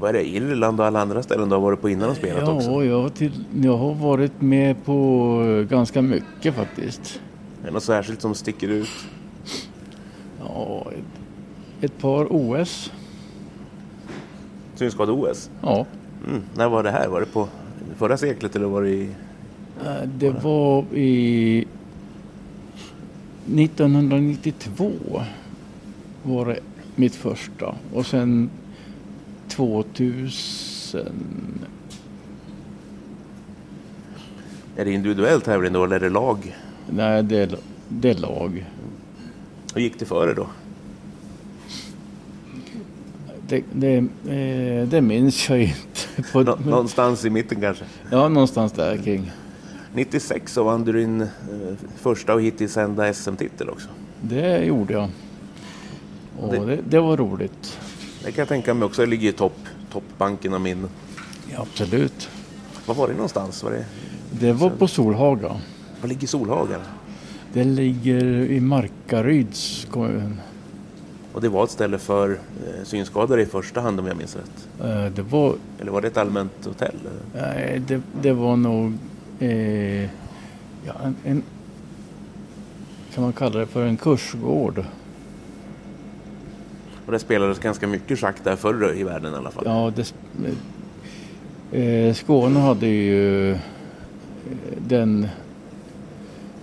vad är det, Irland och alla andra ställen du har varit på innan och spelat Ja, också. jag, har till, jag har varit med på ganska mycket faktiskt. Är det något särskilt som sticker ut? Ja, ett, ett par OS. Synskade-OS? Ja. Mm. När var det här? Var det på förra seklet eller var det i... Eh, Det var i 1992 var det mitt första och sen 2000 Är det individuell tävling då eller är det lag? Nej, det är, det är lag. Hur gick det före då? Det, det, eh, det minns jag inte. Nå- någonstans i mitten kanske? Ja, någonstans där kring. 96 så vann du din eh, första och hittills enda SM-titel också. Det gjorde jag. Och det, det var roligt. Det kan jag tänka mig också. Det ligger i topp, toppbanken av minnen. Ja, absolut. Var var det någonstans? Var det... Det var på Solhaga. Var ligger Solhaga? Det ligger i Markaryds kommun. Och det var ett ställe för eh, synskadade i första hand om jag minns rätt. Eh, Det var, Eller var det ett allmänt hotell? nej, det, det var nog eh, ja, en, en, kan man kalla det för en kursgård. Och det spelades ganska mycket schack där förr i världen i alla fall. Ja, det, eh, eh, Skåne hade ju eh, den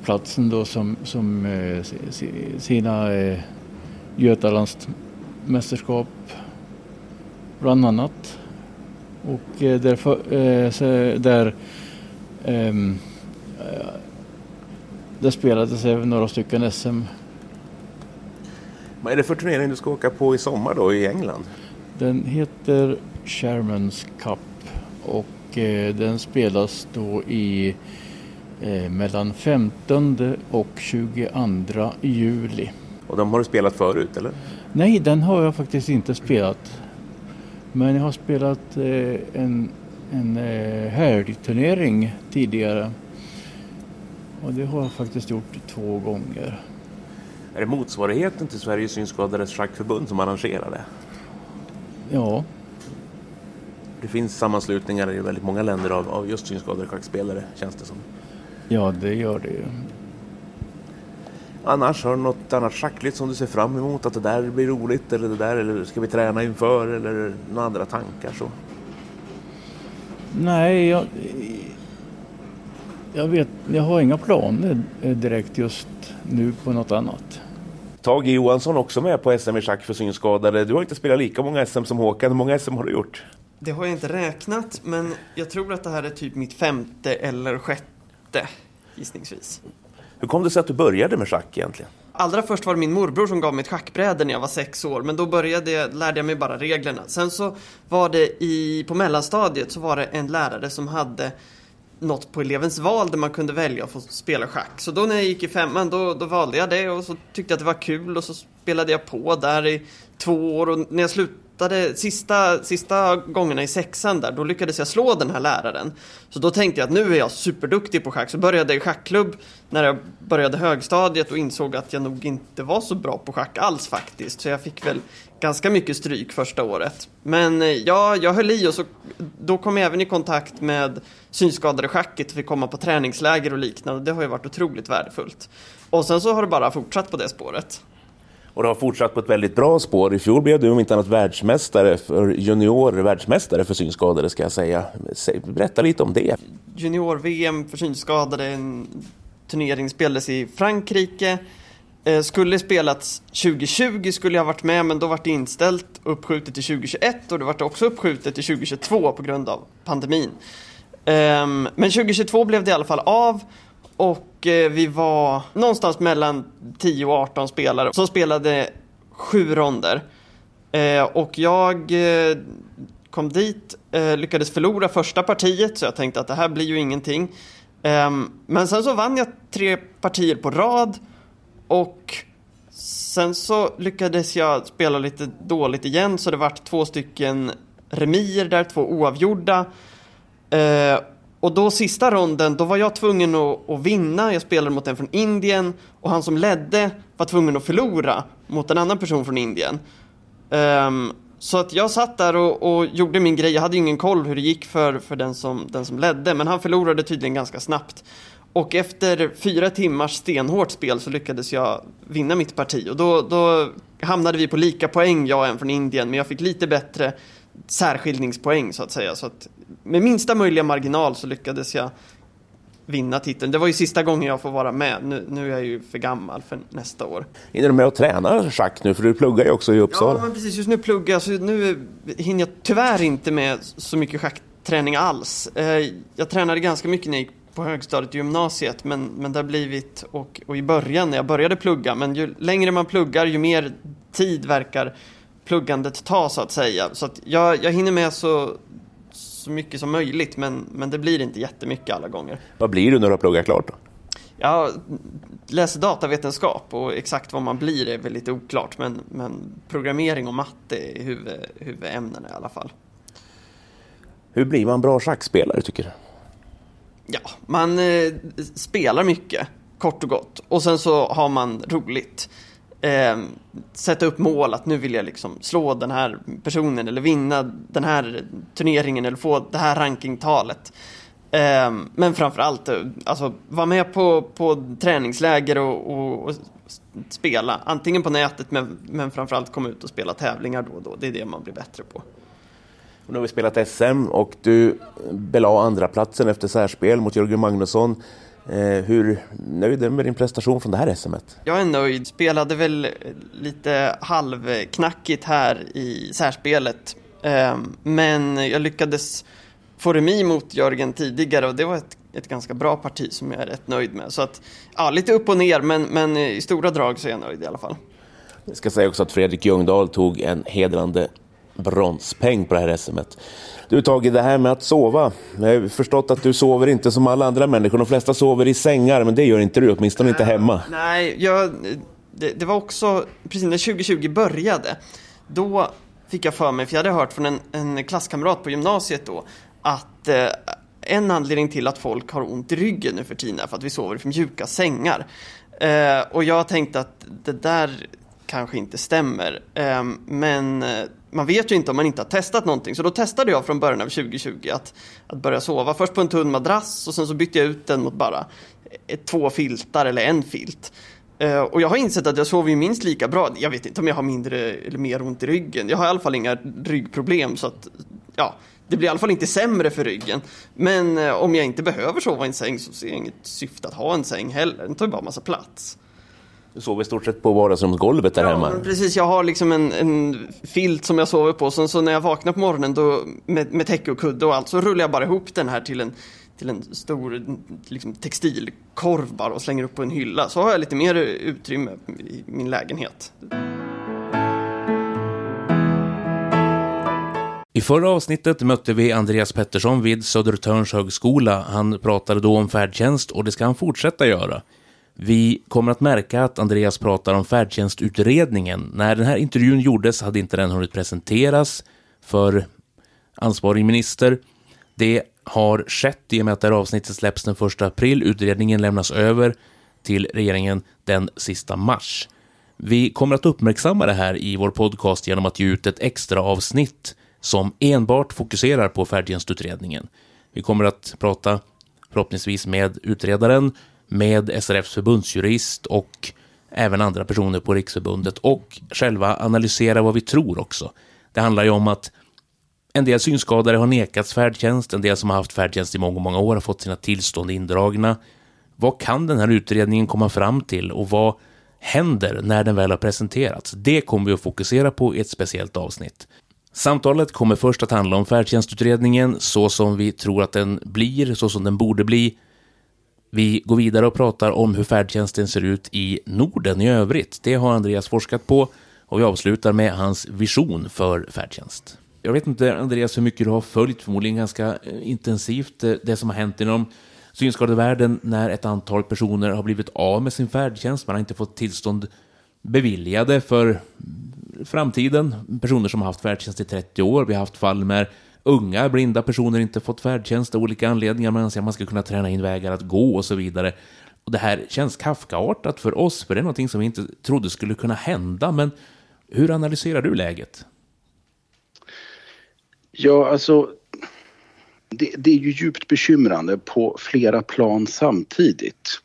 platsen då som, som eh, sina eh, Götalandsmästerskap bland annat. Och eh, därför, eh, så, där, ehm, eh, där spelades även några stycken SM. Vad är det för turnering du ska åka på i sommar då i England? Den heter Shermans Cup och eh, den spelas då i eh, mellan 15 och 22 juli. Och de har du spelat förut eller? Nej, den har jag faktiskt inte spelat. Men jag har spelat eh, en, en eh, helgturnering tidigare. Och det har jag faktiskt gjort två gånger. Är det motsvarigheten till Sveriges synskadades schackförbund som arrangerar det? Ja, Det finns sammanslutningar i väldigt många länder av, av just synskadade schackspelare känns det som. ja det gör det ju. Annars, har du något annat schackligt som du ser fram emot? Att det där blir roligt eller det där, eller ska vi träna inför eller några andra tankar så? Nej, jag, jag vet, jag har inga planer direkt just nu på något annat. Tage Johansson också med på SM i schack för synskadade. Du har inte spelat lika många SM som Håkan. Hur många SM har du gjort? Det har jag inte räknat, men jag tror att det här är typ mitt femte eller sjätte, gissningsvis. Hur kom det sig att du började med schack egentligen? Allra först var det min morbror som gav mig ett schackbräde när jag var sex år, men då började jag, lärde jag mig bara reglerna. Sen så var det i, på mellanstadiet så var det en lärare som hade något på elevens val där man kunde välja att få spela schack. Så då när jag gick i femman då, då valde jag det och så tyckte jag att det var kul och så spelade jag på där i två år och när jag slutade sista, sista gångerna i sexan där då lyckades jag slå den här läraren. Så då tänkte jag att nu är jag superduktig på schack så började jag i schackklubb när jag började högstadiet och insåg att jag nog inte var så bra på schack alls faktiskt. Så jag fick väl ganska mycket stryk första året. Men eh, ja, jag höll i och så då kom jag även i kontakt med synskadade schacket och fick komma på träningsläger och liknande. Det har ju varit otroligt värdefullt. Och sen så har det bara fortsatt på det spåret. Och du har fortsatt på ett väldigt bra spår. I fjol blev du om inte annat världsmästare för junior världsmästare för synskadade ska jag säga. Säg- Berätta lite om det. Junior-VM för synskadade, en turnering spelades i Frankrike. Eh, skulle spelats 2020 skulle jag ha varit med men då var det inställt uppskjutet till 2021 och det var också uppskjutet till 2022 på grund av pandemin. Ehm, men 2022 blev det i alla fall av och eh, vi var någonstans mellan 10 och 18 spelare som spelade sju ronder. Eh, och jag eh, kom dit, lyckades förlora första partiet så jag tänkte att det här blir ju ingenting. Ehm, men sen så vann jag tre partier på rad och sen så lyckades jag spela lite dåligt igen så det vart två stycken remier där, två oavgjorda. Eh, och då sista ronden, då var jag tvungen att, att vinna. Jag spelade mot en från Indien och han som ledde var tvungen att förlora mot en annan person från Indien. Um, så att jag satt där och, och gjorde min grej. Jag hade ju ingen koll hur det gick för, för den, som, den som ledde, men han förlorade tydligen ganska snabbt. Och efter fyra timmars stenhårt spel så lyckades jag vinna mitt parti och då, då hamnade vi på lika poäng, jag och en från Indien, men jag fick lite bättre särskiljningspoäng så att säga. Så att med minsta möjliga marginal så lyckades jag vinna titeln. Det var ju sista gången jag får vara med. Nu, nu är jag ju för gammal för nästa år. Hinner du med att träna schack nu? För du pluggar ju också i Uppsala. Ja, men precis. Just nu pluggar jag, så nu hinner jag tyvärr inte med så mycket schackträning alls. Eh, Jag tränade ganska mycket när jag gick på högstadiet och gymnasiet, men, men det har blivit, och, och i början när jag började plugga, men ju längre man pluggar, ju mer tid verkar pluggandet ta så att säga. Så att jag, jag hinner med så, så mycket som möjligt, men, men det blir inte jättemycket alla gånger. Vad blir du när du har pluggat klart då? Jag läser datavetenskap och exakt vad man blir är väl lite oklart, men, men programmering och matte är huvud, huvudämnena i alla fall. Hur blir man bra schackspelare tycker du? Ja, man eh, spelar mycket, kort och gott. Och sen så har man roligt. Eh, sätta upp mål att nu vill jag liksom slå den här personen eller vinna den här turneringen eller få det här rankingtalet. Eh, men framförallt, eh, alltså vara med på, på träningsläger och, och, och spela. Antingen på nätet men, men framförallt komma ut och spela tävlingar då och då. Det är det man blir bättre på. Och nu har vi spelat SM och du belade andra platsen efter särspel mot Jörgen Magnusson. Eh, hur nöjd är du med din prestation från det här SMet? Jag är nöjd. Spelade väl lite halvknackigt här i särspelet. Ehm, men jag lyckades få remi mot Jörgen tidigare och det var ett, ett ganska bra parti som jag är rätt nöjd med. Så att, ja, lite upp och ner, men, men i stora drag så är jag nöjd i alla fall. Jag ska säga också att Fredrik Ljungdahl tog en hedrande bronspeng på det här SMet. Du Tage, det här med att sova. Jag har förstått att du sover inte som alla andra människor. De flesta sover i sängar, men det gör inte du, åtminstone inte hemma. Eh, nej, jag, det, det var också precis när 2020 började. Då fick jag för mig, för jag hade hört från en, en klasskamrat på gymnasiet då, att eh, en anledning till att folk har ont i ryggen nu för tiden är för att vi sover i för mjuka sängar. Eh, och jag tänkte att det där kanske inte stämmer. Eh, men eh, man vet ju inte om man inte har testat någonting. Så då testade jag från början av 2020 att, att börja sova. Först på en tunn madrass och sen så bytte jag ut den mot bara ett, två filtar eller en filt. Uh, och jag har insett att jag sover ju minst lika bra. Jag vet inte om jag har mindre eller mer ont i ryggen. Jag har i alla fall inga ryggproblem så att ja, det blir i alla fall inte sämre för ryggen. Men uh, om jag inte behöver sova i en säng så ser jag inget syfte att ha en säng heller. Den tar ju bara massa plats. Du sover i stort sett på vardagsrumsgolvet där ja, hemma? precis. Jag har liksom en, en filt som jag sover på. Sen så när jag vaknar på morgonen då, med, med täcke och kudde och allt så rullar jag bara ihop den här till en, till en stor liksom, textilkorv bara och slänger upp på en hylla. Så har jag lite mer utrymme i min lägenhet. I förra avsnittet mötte vi Andreas Pettersson vid Södertörns högskola. Han pratade då om färdtjänst och det ska han fortsätta göra. Vi kommer att märka att Andreas pratar om färdtjänstutredningen. När den här intervjun gjordes hade inte den hunnit presenteras för ansvarig minister. Det har skett i och med att det här avsnittet släpps den 1 april. Utredningen lämnas över till regeringen den sista mars. Vi kommer att uppmärksamma det här i vår podcast genom att ge ut ett extra avsnitt som enbart fokuserar på färdtjänstutredningen. Vi kommer att prata förhoppningsvis med utredaren, med SRFs förbundsjurist och även andra personer på Riksförbundet och själva analysera vad vi tror också. Det handlar ju om att en del synskadade har nekats färdtjänst, en del som har haft färdtjänst i många, många år har fått sina tillstånd indragna. Vad kan den här utredningen komma fram till och vad händer när den väl har presenterats? Det kommer vi att fokusera på i ett speciellt avsnitt. Samtalet kommer först att handla om färdtjänstutredningen så som vi tror att den blir, så som den borde bli. Vi går vidare och pratar om hur färdtjänsten ser ut i Norden i övrigt. Det har Andreas forskat på och vi avslutar med hans vision för färdtjänst. Jag vet inte, Andreas, hur mycket du har följt, förmodligen ganska eh, intensivt, eh, det som har hänt inom synskadevärlden när ett antal personer har blivit av med sin färdtjänst. Man har inte fått tillstånd beviljade för framtiden. Personer som har haft färdtjänst i 30 år. Vi har haft fall med unga blinda personer inte fått färdtjänst av olika anledningar. Man anser att man ska kunna träna in vägar att gå och så vidare. Och det här känns Kafkaartat för oss, för det är någonting som vi inte trodde skulle kunna hända. Men hur analyserar du läget? Ja, alltså det, det, är ju djupt bekymrande på flera plan samtidigt.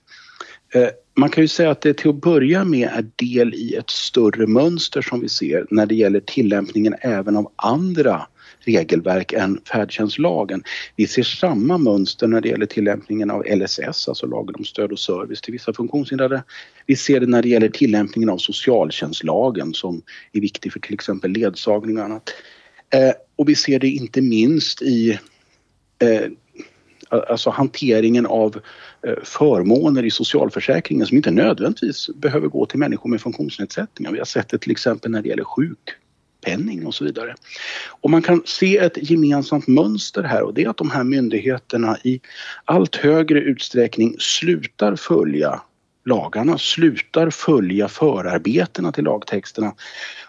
Eh, man kan ju säga att det till att börja med är del i ett större mönster som vi ser när det gäller tillämpningen även av andra regelverk än färdtjänstlagen. Vi ser samma mönster när det gäller tillämpningen av LSS, alltså lagen om stöd och service till vissa funktionshindrade. Vi ser det när det gäller tillämpningen av socialtjänstlagen som är viktig för till exempel ledsagning och annat. Eh, och vi ser det inte minst i eh, alltså hanteringen av eh, förmåner i socialförsäkringen som inte nödvändigtvis behöver gå till människor med funktionsnedsättningar. Vi har sett det till exempel när det gäller sjuk sjukpenning och så vidare. Och man kan se ett gemensamt mönster här och det är att de här myndigheterna i allt högre utsträckning slutar följa lagarna, slutar följa förarbetena till lagtexterna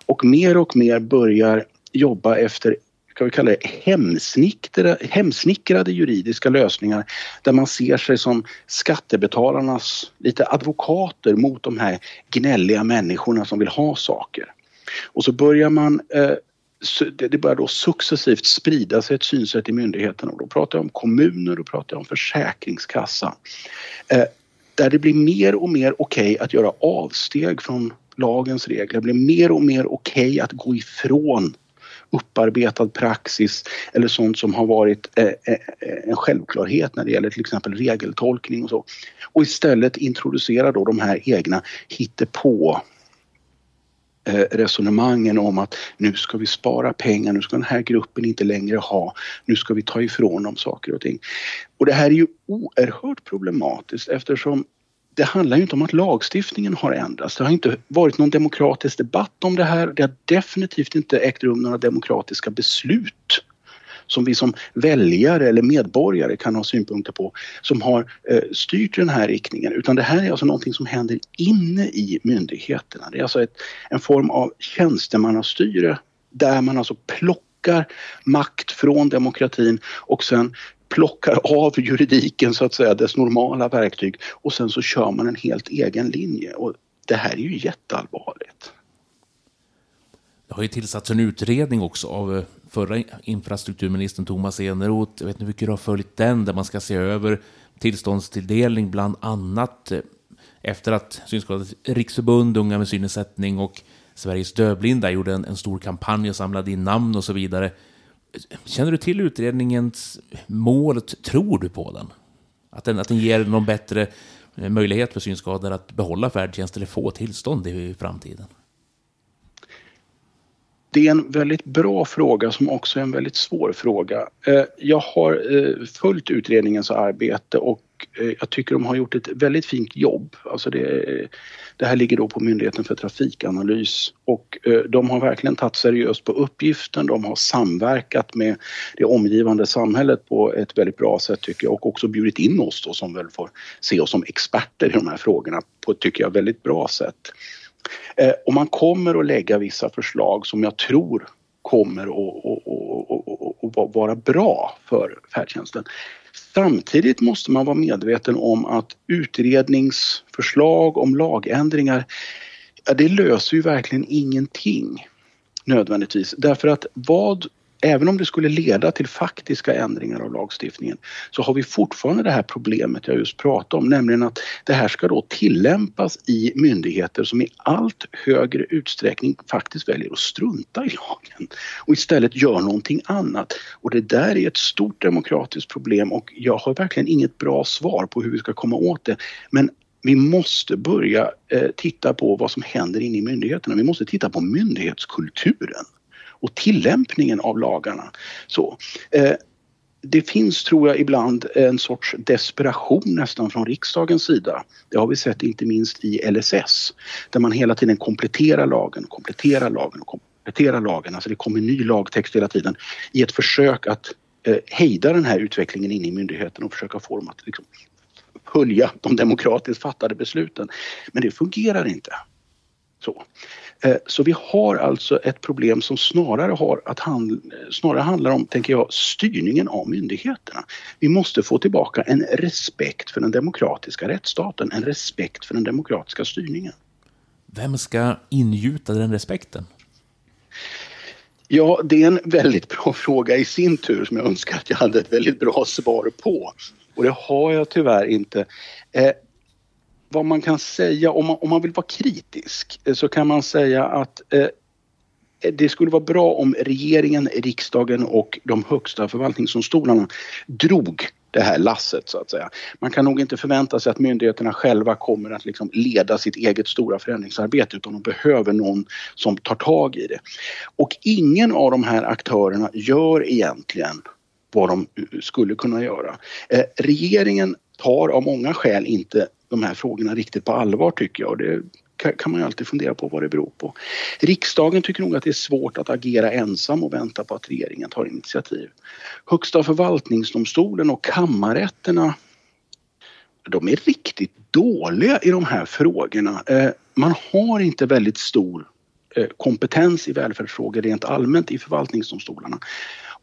och mer och mer börjar jobba efter kan vi kalla det, hemsnickrade, hemsnickrade juridiska lösningar där man ser sig som skattebetalarnas lite advokater mot de här gnälliga människorna som vill ha saker. Och så börjar man eh, det börjar då successivt sprida sig ett synsätt i myndigheterna. och då pratar jag om kommuner, då pratar jag om. Eh, där det blir mer och mer okej okay att göra avsteg från lagens regler, det blir mer och mer okej okay att gå ifrån upparbetad praxis eller sånt som har varit eh, eh, en självklarhet när det gäller till exempel regeltolkning och så. Och istället introducera då de här egna hittepå Eh, resonemangen om att nu ska vi spara pengar, nu ska den här gruppen inte längre ha, nu ska vi ta ifrån dem saker och ting. Och det här är ju oerhört problematiskt eftersom det handlar ju inte om att lagstiftningen har ändrats. Det har inte varit någon demokratisk debatt om det här. Det har definitivt inte ägt rum några demokratiska beslut som vi som väljare eller medborgare kan ha synpunkter på som har eh, styrt den här riktningen utan det här är alltså någonting som händer inne i myndigheterna. Det är alltså ett, en form av tjänstemannastyre där man alltså plockar makt från demokratin och sen plockar av juridiken så att säga dess normala verktyg och sen så kör man en helt egen linje och det här är ju jätteallvarligt. Det har ju tillsatts en utredning också av eh, förra infrastrukturministern Thomas Eneroth. Jag vet inte hur mycket du har följt den, där man ska se över tillståndstilldelning bland annat eh, efter att Synskadades riksförbund, Unga med synnedsättning och Sveriges dövblinda gjorde en, en stor kampanj och samlade in namn och så vidare. Känner du till utredningens mål? Tror du på den? Att den, att den ger någon bättre eh, möjlighet för synskadade att behålla färdtjänst eller få tillstånd i framtiden? Det är en väldigt bra fråga som också är en väldigt svår fråga. Eh, jag har eh, följt utredningens arbete och eh, jag tycker de har gjort ett väldigt fint jobb. Alltså det, det här ligger då på Myndigheten för trafikanalys och de har verkligen tagit seriöst på uppgiften. De har samverkat med det omgivande samhället på ett väldigt bra sätt tycker jag och också bjudit in oss då som väl får se oss som experter i de här frågorna på ett, tycker jag, väldigt bra sätt. Eh, och man kommer att lägga vissa förslag som jag tror kommer att, vara bra för färdtjänsten. Samtidigt måste man vara medveten om att utredningsförslag om lagändringar, ja, det löser ju verkligen ingenting nödvändigtvis. Därför att vad även om det skulle leda till faktiska ändringar av lagstiftningen så har vi fortfarande det här problemet jag just pratade om, nämligen att det här ska då tillämpas i myndigheter som i allt högre utsträckning faktiskt väljer att strunta i lagen och istället gör någonting annat. Och det där är ett stort demokratiskt problem och jag har verkligen inget bra svar på hur vi ska komma åt det. Men vi måste börja eh, titta på vad som händer inne i myndigheterna. Vi måste titta på myndighetskulturen och tillämpningen av lagarna. Så, eh, det finns, tror jag, ibland en sorts desperation nästan från riksdagens sida. Det har vi sett inte minst i LSS, där man hela tiden kompletterar lagen, kompletterar lagen och kompletterar lagen. Alltså det kommer ny lagtext hela tiden i ett försök att eh, hejda den här utvecklingen inne i myndigheten och försöka få dem att liksom, följa de demokratiskt fattade besluten. Men det fungerar inte. Så. Eh, så vi har alltså ett problem som snarare, har att hand, snarare handlar om, tänker jag, styrningen av myndigheterna. Vi måste få tillbaka en respekt för den demokratiska rättsstaten, en respekt för den demokratiska styrningen. Vem ska ingjuta den respekten? Ja, det är en väldigt bra fråga i sin tur som jag önskar att jag hade ett väldigt bra svar på. Och det har jag tyvärr inte. Vad man kan säga, om man, om man vill vara kritisk, eh, så kan man säga att eh, eh, det skulle vara bra om regeringen, riksdagen och de högsta förvaltningsdomstolarna drog det här lasset så att säga. Man kan nog inte förvänta sig att myndigheterna själva kommer att liksom leda sitt eget stora förändringsarbete utan de behöver någon som tar tag i det. Och ingen av de här aktörerna gör egentligen vad de eh, skulle kunna göra. Eh, regeringen tar av många skäl inte de här frågorna riktigt på allvar tycker jag. Det kan man ju alltid fundera på vad det beror på. Riksdagen tycker nog att det är svårt att agera ensam och vänta på att regeringen tar initiativ. Högsta förvaltningsdomstolen och kammarrätterna de är riktigt dåliga i de här frågorna. Eh, man har inte väldigt stor eh, kompetens i välfärdsfrågor rent allmänt i förvaltningsdomstolarna.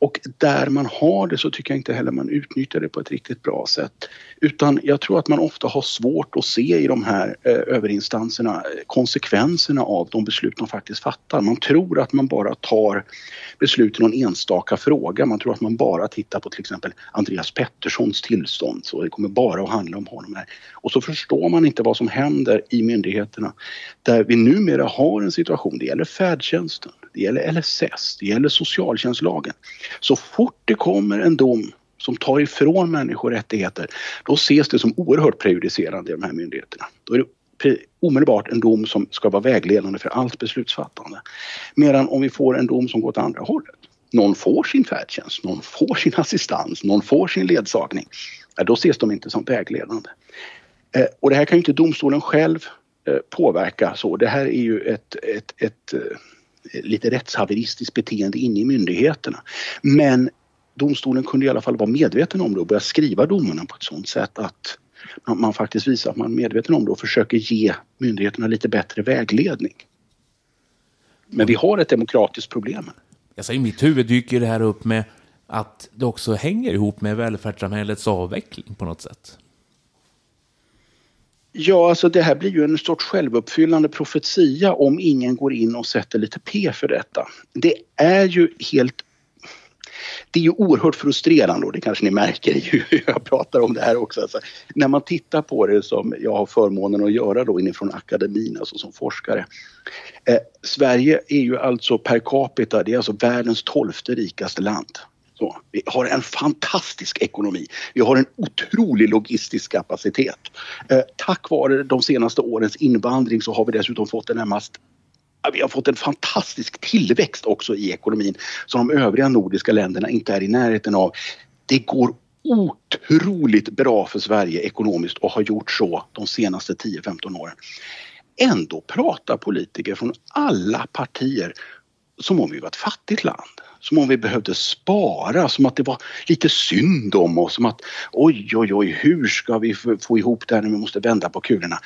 Och där man har det så tycker jag inte heller man utnyttjar det på ett riktigt bra sätt. Utan jag tror att man ofta har svårt att se i de här eh, överinstanserna eh, konsekvenserna av de beslut de faktiskt fattar. Man tror att man bara tar beslut i någon enstaka fråga. Man tror att man bara tittar på till exempel Andreas Petterssons tillstånd. Så det kommer bara att handla om honom här. Och så förstår man inte vad som händer i myndigheterna där vi numera har en situation, det gäller färdtjänsten, det gäller LSS, det gäller socialtjänstlagen. Så fort det kommer en dom som tar ifrån människor rättigheter, då ses det som oerhört prejudicerande i de här myndigheterna. Då är det omedelbart en dom som ska vara vägledande för allt beslutsfattande. Medan om vi får en dom som går åt andra hållet, någon får sin färdtjänst, någon får sin assistans, någon får sin ledsagning, då ses de inte som vägledande. Eh, och det här kan ju inte domstolen själv eh, påverka så. Det här är ju ett, ett, ett eh, lite rättshaveristiskt beteende inne i myndigheterna. Men domstolen kunde i alla fall vara medveten om det och börja skriva domarna på ett sådant sätt att man, faktiskt visar att man är medveten om det och försöker ge myndigheterna lite bättre vägledning. Men vi har ett demokratiskt problem. Alltså, I mitt huvud dyker det här upp med att det också hänger ihop med välfärdssamhällets avveckling på något sätt. Ja, alltså det här blir ju en sorts självuppfyllande profetia om ingen går in och sätter lite P för detta. Det är ju helt det är ju oerhört frustrerande och det kanske ni märker ju hur jag pratar om det här också. Alltså, när man tittar på det som jag har förmånen att göra då inifrån akademin, alltså som forskare. Eh, Sverige är ju alltså per capita, det är alltså världens tolfte rikaste land. Så, vi har en fantastisk ekonomi. Vi har en otrolig logistisk kapacitet. Eh, tack vare de senaste årens invandring så har vi dessutom fått en närmast vi har fått en fantastisk tillväxt också i ekonomin som de övriga nordiska länderna inte är i närheten av. Det går otroligt bra för Sverige ekonomiskt och har gjort så de senaste 10-15 åren. Ändå pratar politiker från alla partier som om vi var ett fattigt land. Som om vi behövde spara, som att det var lite synd om oss. Som att oj, oj, oj, hur ska vi få ihop det här när vi måste vända på kulorna?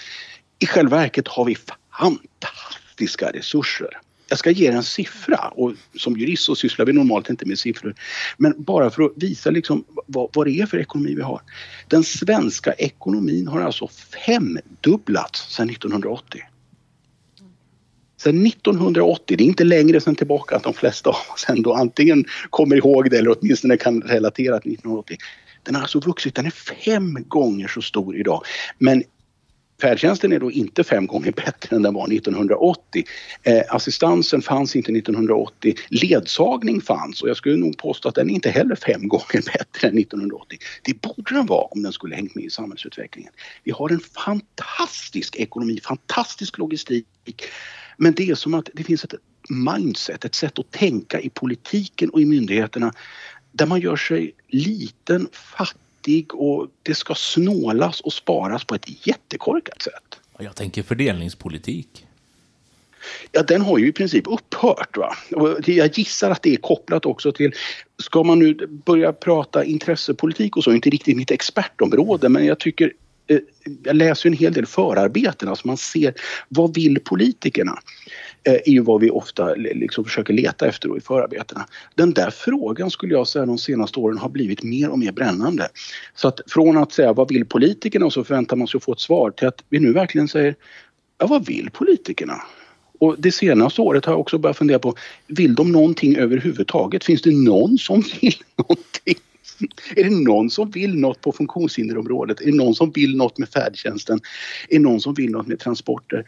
I själva verket har vi fantastiskt faktiska resurser. Jag ska ge er en siffra och som jurist så sysslar vi normalt inte med siffror. Men bara för att visa liksom vad, vad det är för ekonomi vi har. Den svenska ekonomin har alltså femdubblats sedan 1980. Sedan 1980, det är inte längre sedan tillbaka att de flesta av oss ändå antingen kommer ihåg det eller åtminstone kan relatera till 1980. Den har alltså vuxit, den är fem gånger så stor idag. Men Färdtjänsten är då inte fem gånger bättre än den var 1980. Eh, assistansen fanns inte 1980. Ledsagning fanns och jag skulle nog påstå att den inte heller fem gånger bättre än 1980. Det borde den vara om den skulle hängt med i samhällsutvecklingen. Vi har en fantastisk ekonomi, fantastisk logistik. Men det är som att det finns ett mindset, ett sätt att tänka i politiken och i myndigheterna där man gör sig liten, fattig och det ska snålas och sparas på ett jättekorkat sätt. Jag tänker fördelningspolitik. Ja, den har ju i princip upphört. Va? Och jag gissar att det är kopplat också till, ska man nu börja prata intressepolitik och så, inte riktigt mitt expertområde, men jag tycker eh, jag läser en hel del förarbeten, alltså man ser vad vill politikerna? Eh, är ju vad vi ofta liksom försöker leta efter i förarbetena. Den där frågan skulle jag säga de senaste åren har blivit mer och mer brännande. Så att från att säga vad vill politikerna och så förväntar man sig att få ett svar till att vi nu verkligen säger ja, vad vill politikerna? Och det senaste året har jag också börjat fundera på, vill de någonting överhuvudtaget? Finns det någon som vill någonting? Är det någon som vill något på funktionshinderområdet? Är det någon som vill något med färdtjänsten? Är det någon som vill något med transporter?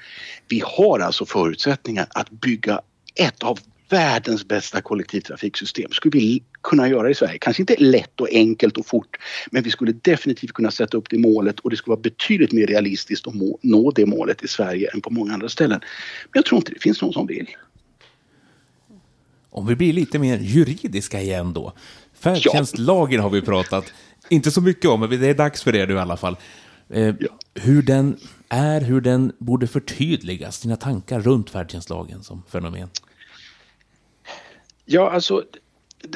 Vi har alltså förutsättningar att bygga ett av världens bästa kollektivtrafiksystem. Skulle vi kunna göra i Sverige. Kanske inte lätt och enkelt och fort men vi skulle definitivt kunna sätta upp det målet och det skulle vara betydligt mer realistiskt att nå det målet i Sverige än på många andra ställen. Men jag tror inte det finns någon som vill. Om vi blir lite mer juridiska igen då. Färdtjänstlagen har vi pratat, inte så mycket om, men det är dags för det nu i alla fall. Eh, Hur den är, hur den borde förtydligas, dina tankar runt färdtjänstlagen som fenomen? Ja, alltså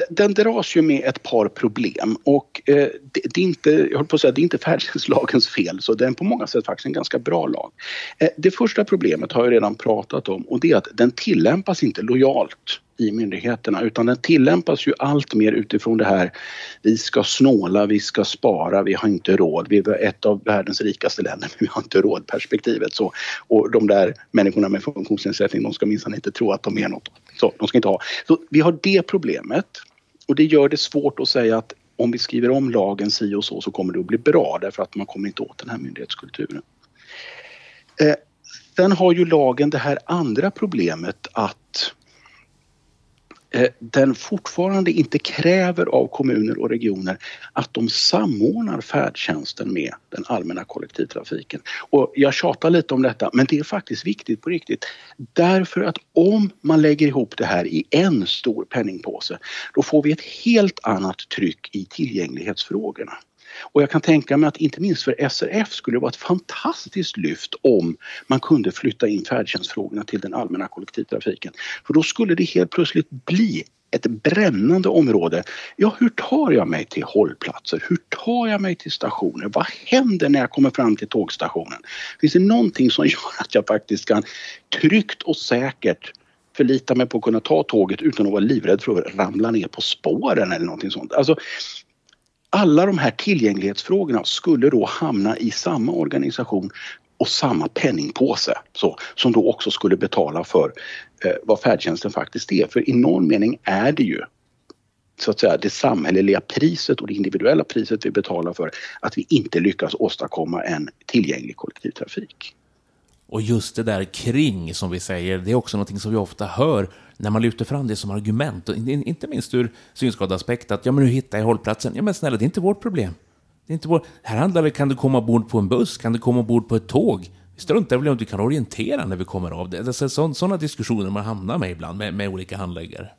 den dras ju med ett par problem och eh, det, det, är inte, jag håller på att säga, det är inte färdtjänstlagens fel så den är på många sätt faktiskt en ganska bra lag. Eh, det första problemet har jag redan pratat om och det är att den tillämpas inte lojalt i myndigheterna utan den tillämpas ju allt mer utifrån det här vi ska snåla, vi ska spara, vi har inte råd, vi är ett av världens rikaste länder men vi har inte råd perspektivet så. Och de där människorna med funktionsnedsättning de ska minsann inte tro att de är något. Så, de ska inte ha. Så vi har det problemet och det gör det svårt att säga att om vi skriver om lagen si och så så kommer det att bli bra därför att man kommer inte åt den här myndighetskulturen. Eh, sen har ju lagen det här andra problemet att Eh, den fortfarande inte kräver av kommuner och regioner att de samordnar färdtjänsten med den allmänna kollektivtrafiken. Och jag tjatar lite om detta men det är faktiskt viktigt på riktigt. Därför att om man lägger ihop det här i en stor penningpåse då får vi ett helt annat tryck i tillgänglighetsfrågorna. Och jag kan tänka mig att inte minst för SRF skulle det vara ett fantastiskt lyft om man kunde flytta in färdtjänstfrågorna till den allmänna kollektivtrafiken. För då skulle det helt plötsligt bli ett brännande område. Ja, hur tar jag mig till hållplatser? Hur tar jag mig till stationer? Vad händer när jag kommer fram till tågstationen? Finns det någonting som gör att jag faktiskt kan tryggt och säkert förlita mig på att kunna ta tåget utan att vara livrädd för att ramla ner på spåren eller någonting sånt. Alltså, alla de här tillgänglighetsfrågorna skulle då hamna i samma organisation och samma penningpåse så, som då också skulle betala för eh, vad färdtjänsten faktiskt är. För i någon mening är det ju så att säga det samhälleliga priset och det individuella priset vi betalar för att vi inte lyckas åstadkomma en tillgänglig kollektivtrafik. Och just det där kring, som vi säger, det är också någonting som vi ofta hör när man lyfter fram det som argument, och inte minst ur synskadeaspekt, att ja men hur hittar jag hållplatsen? Ja men snälla, det är inte vårt problem. Det är inte vår... Här handlar det kan du komma ombord på en buss, kan du komma ombord på ett tåg? Vi struntar väl om du kan orientera när vi kommer av det. Alltså, sådana diskussioner man hamnar med ibland med, med olika handläggare.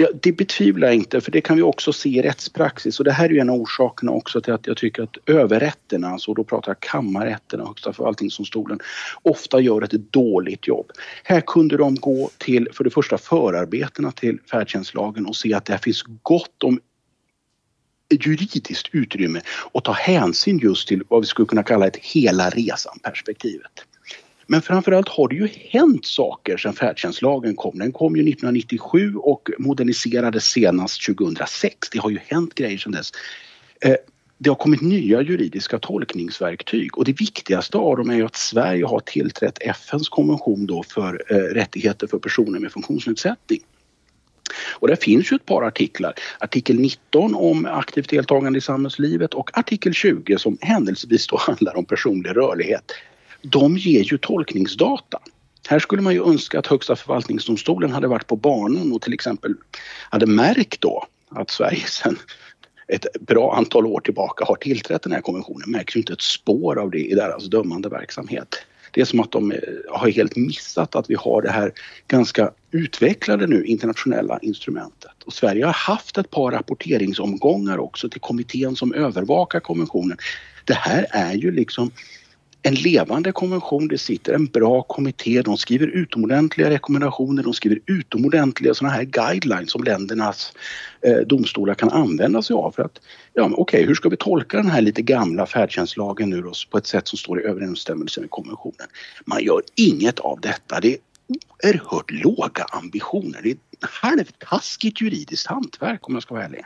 Ja, det betvivlar jag inte för det kan vi också se i rättspraxis och det här är ju en av orsakerna också till att jag tycker att överrätterna, alltså då pratar jag kammarrätterna, Högsta förvaltningsdomstolen, ofta gör ett dåligt jobb. Här kunde de gå till, för det första förarbetena till färdtjänstlagen och se att det finns gott om juridiskt utrymme och ta hänsyn just till vad vi skulle kunna kalla ett hela resan perspektivet. Men framförallt har det ju hänt saker sedan färdtjänstlagen kom. Den kom ju 1997 och moderniserades senast 2006. Det har ju hänt grejer sedan dess. Eh, det har kommit nya juridiska tolkningsverktyg och det viktigaste av dem är ju att Sverige har tillträtt FNs konvention då för eh, rättigheter för personer med funktionsnedsättning. Och det finns ju ett par artiklar. Artikel 19 om aktivt deltagande i samhällslivet och artikel 20 som händelsevis då handlar om personlig rörlighet de ger ju tolkningsdata. Här skulle man ju önska att Högsta förvaltningsdomstolen hade varit på banan och till exempel hade märkt då att Sverige sedan ett bra antal år tillbaka har tillträtt den här konventionen märks ju inte ett spår av det i deras dömande verksamhet. Det är som att de eh, har helt missat att vi har det här ganska utvecklade nu internationella instrumentet. Och Sverige har haft ett par rapporteringsomgångar också till kommittén som övervakar konventionen. Det här är ju liksom en levande konvention. Det sitter en bra kommitté. De skriver utomordentliga rekommendationer. De skriver utomordentliga sådana här guidelines som ländernas eh, domstolar kan använda sig av. För att, ja, men okej, okay, hur ska vi tolka den här lite gamla färdtjänstlagen nu då, på ett sätt som står i överensstämmelse med konventionen? Man gör inget av detta. Det är oerhört låga ambitioner. Det är halvtaskigt juridiskt hantverk om jag ska vara ärlig.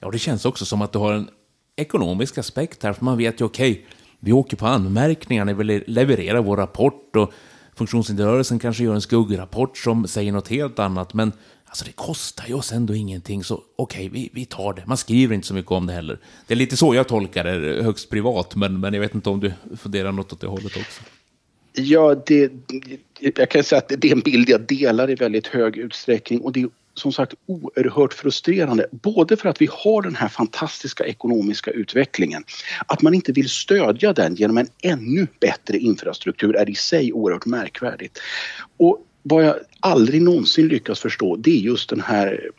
Ja, det känns också som att du har en ekonomisk aspekt här, för man vet ju okej, okay, vi åker på anmärkningar när vi levererar vår rapport och funktionshinderrörelsen kanske gör en skuggrapport som säger något helt annat. Men alltså det kostar ju oss ändå ingenting, så okej, okay, vi, vi tar det. Man skriver inte så mycket om det heller. Det är lite så jag tolkar det, högst privat, men, men jag vet inte om du funderar något åt det hållet också. Ja, det, jag kan säga att det är en bild jag delar i väldigt hög utsträckning och det är som sagt oerhört frustrerande. Både för att vi har den här fantastiska ekonomiska utvecklingen. Att man inte vill stödja den genom en ännu bättre infrastruktur är i sig oerhört märkvärdigt. Och vad jag aldrig någonsin lyckas förstå det är just den här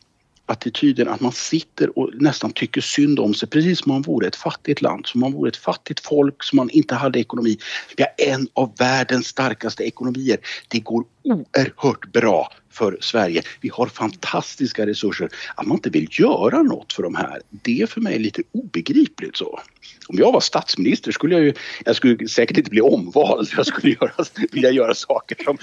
attityden att man sitter och nästan tycker synd om sig precis som man vore ett fattigt land, som man vore ett fattigt folk, som man inte hade ekonomi. Vi har en av världens starkaste ekonomier. Det går oerhört bra för Sverige. Vi har fantastiska resurser. Att man inte vill göra något för de här, det är för mig lite obegripligt så. Om jag var statsminister skulle jag ju, jag skulle säkert inte bli omvald. Jag skulle göra, vilja göra saker som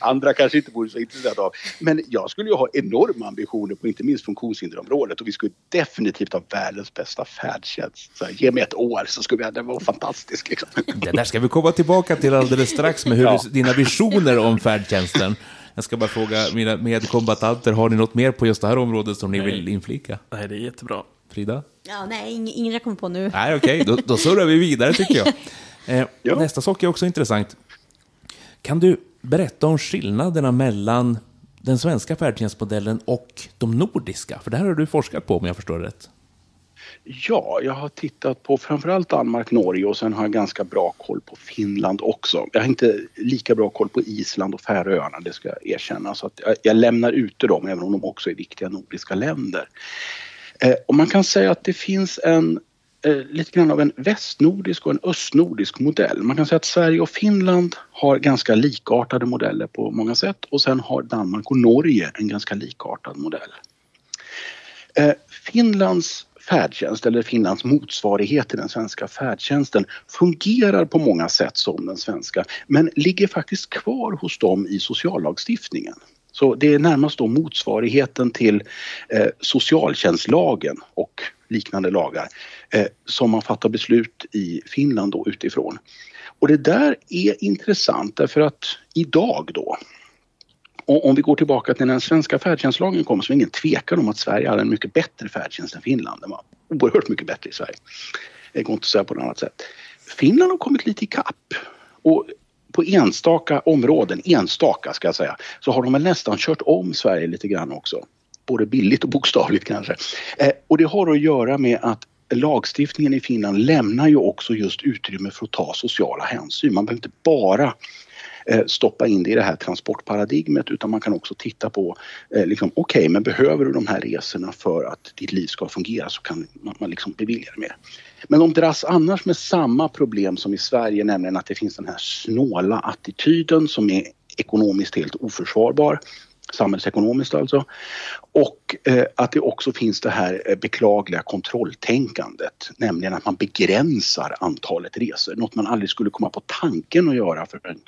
andra kanske inte vore så intresserade av. Men jag skulle ju ha enorma ambitioner på inte minst funktionshinderområdet och vi skulle definitivt ha världens bästa färdtjänst. Så ge mig ett år så skulle vi, det vara fantastiskt. Liksom. Det där ska vi komma tillbaka till alldeles strax med hur ja. dina visioner om färdtjänsten. Jag ska bara fråga mina medkombatanter, har ni något mer på just det här området som ni nej. vill inflika? Nej, det är jättebra. Frida? Ja, nej, ingen jag kommer på nu. Nej, okej, okay. då, då surrar vi vidare tycker jag. Eh, ja. Nästa sak är också intressant. Kan du berätta om skillnaderna mellan den svenska färdtjänstmodellen och de nordiska? För det här har du forskat på om jag förstår det rätt. Ja, jag har tittat på framförallt Danmark, Norge och sen har jag ganska bra koll på Finland också. Jag har inte lika bra koll på Island och Färöarna, det ska jag erkänna. Så att jag, jag lämnar ute dem, även om de också är viktiga nordiska länder. Eh, och man kan säga att det finns en eh, lite grann av en västnordisk och en östnordisk modell. Man kan säga att Sverige och Finland har ganska likartade modeller på många sätt och sen har Danmark och Norge en ganska likartad modell. Eh, Finlands färdtjänst eller Finlands motsvarighet till den svenska färdtjänsten fungerar på många sätt som den svenska men ligger faktiskt kvar hos dem i sociallagstiftningen. Så det är närmast då motsvarigheten till eh, socialtjänstlagen och liknande lagar eh, som man fattar beslut i Finland då utifrån. Och det där är intressant därför att idag då och om vi går tillbaka till när den svenska färdtjänstlagen kom så är det ingen tvekan om att Sverige hade en mycket bättre färdtjänst än Finland. Den var oerhört mycket bättre i Sverige. Det går inte att säga på något annat sätt. Finland har kommit lite ikapp. Och på enstaka områden, enstaka ska jag säga, så har de väl nästan kört om Sverige lite grann också. Både billigt och bokstavligt kanske. Eh, och det har att göra med att lagstiftningen i Finland lämnar ju också just utrymme för att ta sociala hänsyn. Man behöver inte bara Eh, stoppa in det i det här transportparadigmet utan man kan också titta på, eh, liksom, okej okay, men behöver du de här resorna för att ditt liv ska fungera så kan man, man liksom bevilja det mer. Men de dras annars med samma problem som i Sverige, nämligen att det finns den här snåla attityden som är ekonomiskt helt oförsvarbar samhällsekonomiskt alltså. Och eh, att det också finns det här eh, beklagliga kontrolltänkandet, nämligen att man begränsar antalet resor. Något man aldrig skulle komma på tanken att göra för en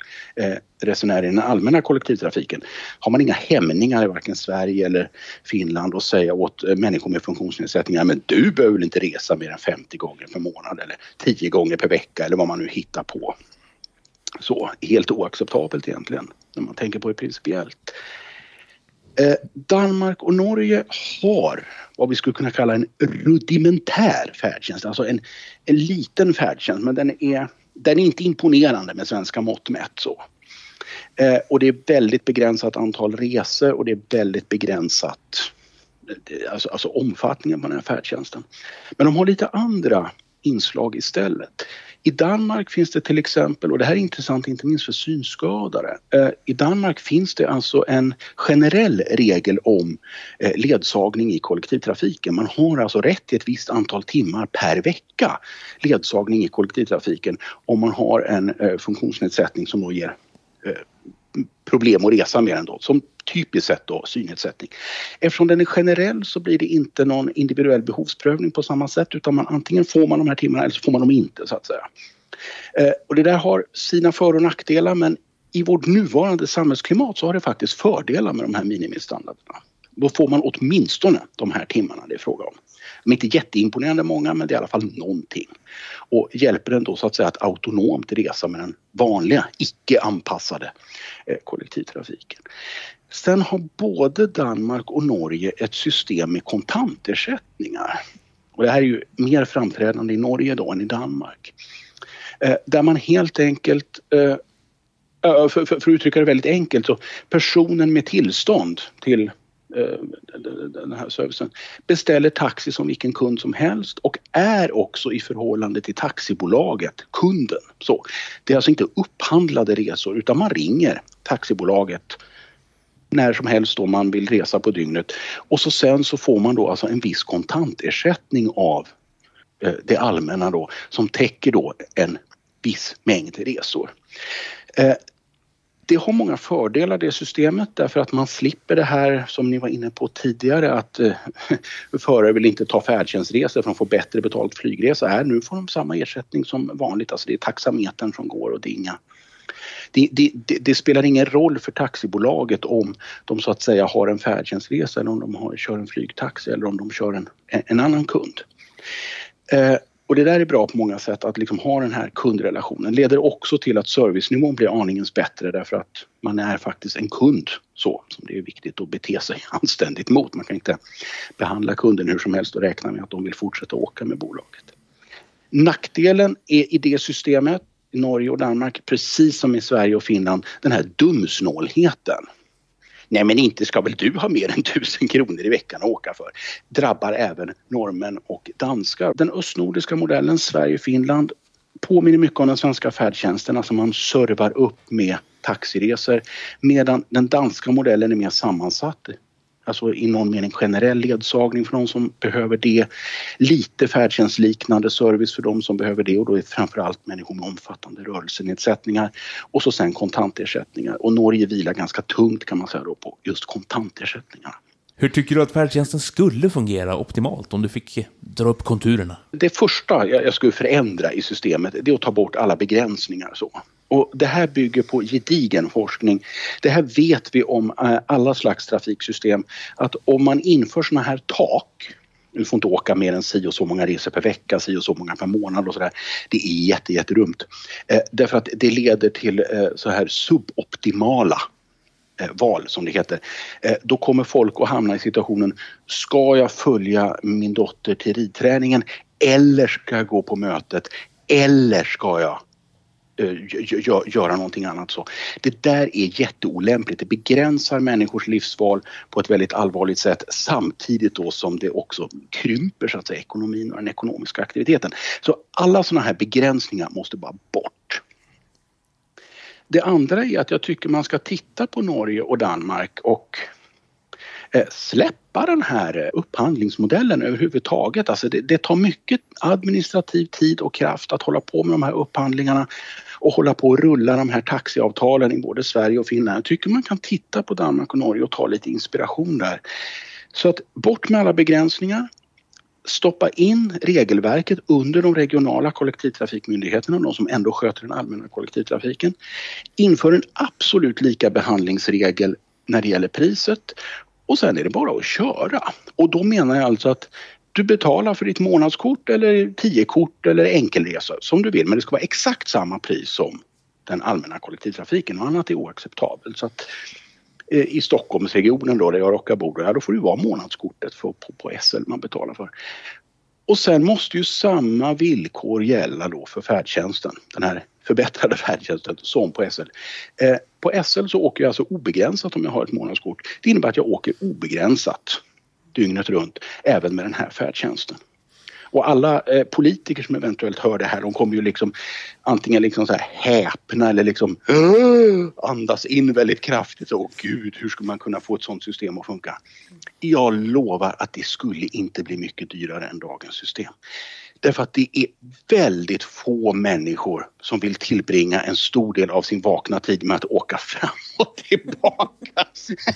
eh, resenär i den allmänna kollektivtrafiken. Har man inga hämningar i varken Sverige eller Finland att säga åt eh, människor med funktionsnedsättningar men du behöver väl inte resa mer än 50 gånger per månad eller 10 gånger per vecka eller vad man nu hittar på. Så helt oacceptabelt egentligen när man tänker på det principiellt. Eh, Danmark och Norge har vad vi skulle kunna kalla en rudimentär färdtjänst, alltså en, en liten färdtjänst men den är, den är inte imponerande med svenska mått mätt. Så. Eh, och det är väldigt begränsat antal resor och det är väldigt begränsat eh, alltså, alltså omfattningen på den här färdtjänsten. Men de har lite andra inslag istället. I Danmark finns det till exempel, och det här är intressant inte minst för synskadade. Eh, I Danmark finns det alltså en generell regel om eh, ledsagning i kollektivtrafiken. Man har alltså rätt till ett visst antal timmar per vecka ledsagning i kollektivtrafiken om man har en eh, funktionsnedsättning som då ger problem att resa med den, då, som typiskt sett då synnedsättning. Eftersom den är generell så blir det inte någon individuell behovsprövning på samma sätt utan man, antingen får man de här timmarna eller så får man dem inte så att säga. Eh, och det där har sina för och nackdelar men i vårt nuvarande samhällsklimat så har det faktiskt fördelar med de här minimistandarderna. Då får man åtminstone de här timmarna det är fråga om. De är inte jätteimponerande många men det är i alla fall någonting. Och hjälper den då så att säga att autonomt resa med den vanliga icke anpassade eh, kollektivtrafiken. Sen har både Danmark och Norge ett system med kontantersättningar. Och det här är ju mer framträdande i Norge då än i Danmark. Eh, där man helt enkelt eh, för, för, för, att uttrycka det väldigt enkelt så personen med tillstånd till Eh, den här servicen, beställer taxi som vilken kund som helst och är också i förhållande till taxibolaget kunden. Så, det är alltså inte upphandlade resor utan man ringer taxibolaget när som helst då man vill resa på dygnet och så sen så får man då alltså en viss kontantersättning av eh, det allmänna då som täcker då en viss mängd resor. Eh, det har många fördelar det systemet därför att man slipper det här som ni var inne på tidigare att eh, förare vill inte ta färdtjänstresor för de får bättre betalt flygresa. Här nu får de samma ersättning som vanligt, alltså det är taxametern som går och det är inga det, det, det, det, spelar ingen roll för taxibolaget om de så att säga har en färdtjänstresa eller om de har, kör en flygtaxi eller om de kör en, en annan kund. Eh, och det där är bra på många sätt att liksom ha den här kundrelationen. Leder också till att servicenivån blir aningens bättre därför att man är faktiskt en kund så som det är viktigt att bete sig anständigt mot. Man kan inte behandla kunden hur som helst och räkna med att de vill fortsätta åka med bolaget. Nackdelen är i det systemet i Norge och Danmark precis som i Sverige och Finland den här dumsnålheten. Nej men inte ska väl du ha mer än tusen kronor i veckan att åka för. Drabbar även norrmän och danskar. Den östnordiska modellen Sverige-Finland påminner mycket om den svenska färdtjänsten, alltså man servar upp med taxiresor. Medan den danska modellen är mer sammansatt. Alltså i någon mening generell ledsagning för de som behöver det. Lite färdtjänstliknande service för de som behöver det och då är det framförallt människor med omfattande rörelsenedsättningar. Och så sen kontantersättningar. Och Norge vilar ganska tungt kan man säga då på just kontantersättningar. Hur tycker du att färdtjänsten skulle fungera optimalt om du fick dra upp konturerna? Det första jag skulle förändra i systemet det är att ta bort alla begränsningar. Så. Och det här bygger på gedigen forskning. Det här vet vi om eh, alla slags trafiksystem att om man inför såna här tak du får inte åka mer än si och så många resor per vecka, si och så många per månad och sådär. Det är jätte, jättedumt. Eh, därför att det leder till eh, så här suboptimala eh, val som det heter. Eh, då kommer folk att hamna i situationen, ska jag följa min dotter till ridträningen eller ska jag gå på mötet eller ska jag Eh, göra någonting annat. Så det där är jätteolämpligt. Det begränsar människors livsval på ett väldigt allvarligt sätt samtidigt då som det också krymper så att säga, ekonomin och den ekonomiska aktiviteten. Så alla sådana här begränsningar måste bara bort. Det andra är att jag tycker man ska titta på Norge och Danmark och Eh, släppa den här eh, upphandlingsmodellen överhuvudtaget. Alltså det, det, tar mycket administrativ tid och kraft att hålla på med de här upphandlingarna och hålla på och rulla de här taxiavtalen i både Sverige och Finland. Jag tycker man kan titta på Danmark och Norge och ta lite inspiration där. Så att bort med alla begränsningar, stoppa in regelverket under de regionala kollektivtrafikmyndigheterna, de som ändå sköter den allmänna kollektivtrafiken. Inför en absolut lika behandlingsregel när det gäller priset och sen är det bara att köra. Och då menar jag alltså att du betalar för ditt månadskort eller tiokort eller enkelresa som du vill men det ska vara exakt samma pris som den allmänna kollektivtrafiken och annat är oacceptabelt. Så att, eh, I Stockholmsregionen då där jag råkar bo, ja, då får det vara månadskortet för, på, på SL man betalar för. Och sen måste ju samma villkor gälla då för färdtjänsten, den här förbättrade färdtjänsten som på SL. Eh, på SL så åker jag alltså obegränsat om jag har ett månadskort. Det innebär att jag åker obegränsat dygnet runt även med den här färdtjänsten. Och alla eh, politiker som eventuellt hör det här de kommer ju liksom antingen liksom så här häpna eller liksom andas in väldigt kraftigt. Åh gud, hur skulle man kunna få ett sånt system att funka? Jag lovar att det skulle inte bli mycket dyrare än dagens system. Därför att det är väldigt få människor som vill tillbringa en stor del av sin vakna tid med att åka fram och tillbaka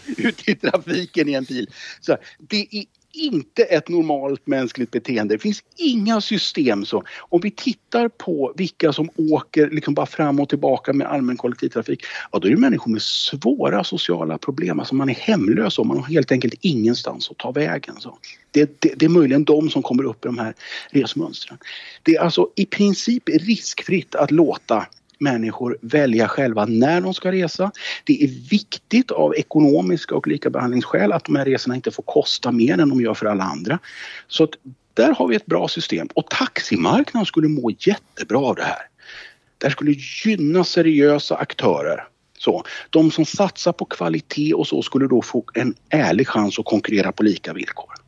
ut i trafiken i en bil. Så det är inte ett normalt mänskligt beteende. Det finns inga system så. Om vi tittar på vilka som åker liksom bara fram och tillbaka med allmän kollektivtrafik, ja då är det människor med svåra sociala problem. Alltså man är hemlös och man har helt enkelt ingenstans att ta vägen. Så. Det, det, det är möjligen de som kommer upp i de här resmönstren. Det är alltså i princip riskfritt att låta människor välja själva när de ska resa. Det är viktigt av ekonomiska och likabehandlingsskäl att de här resorna inte får kosta mer än de gör för alla andra. Så att där har vi ett bra system och taximarknaden skulle må jättebra av det här. Det skulle gynna seriösa aktörer. Så, de som satsar på kvalitet och så skulle då få en ärlig chans att konkurrera på lika villkor.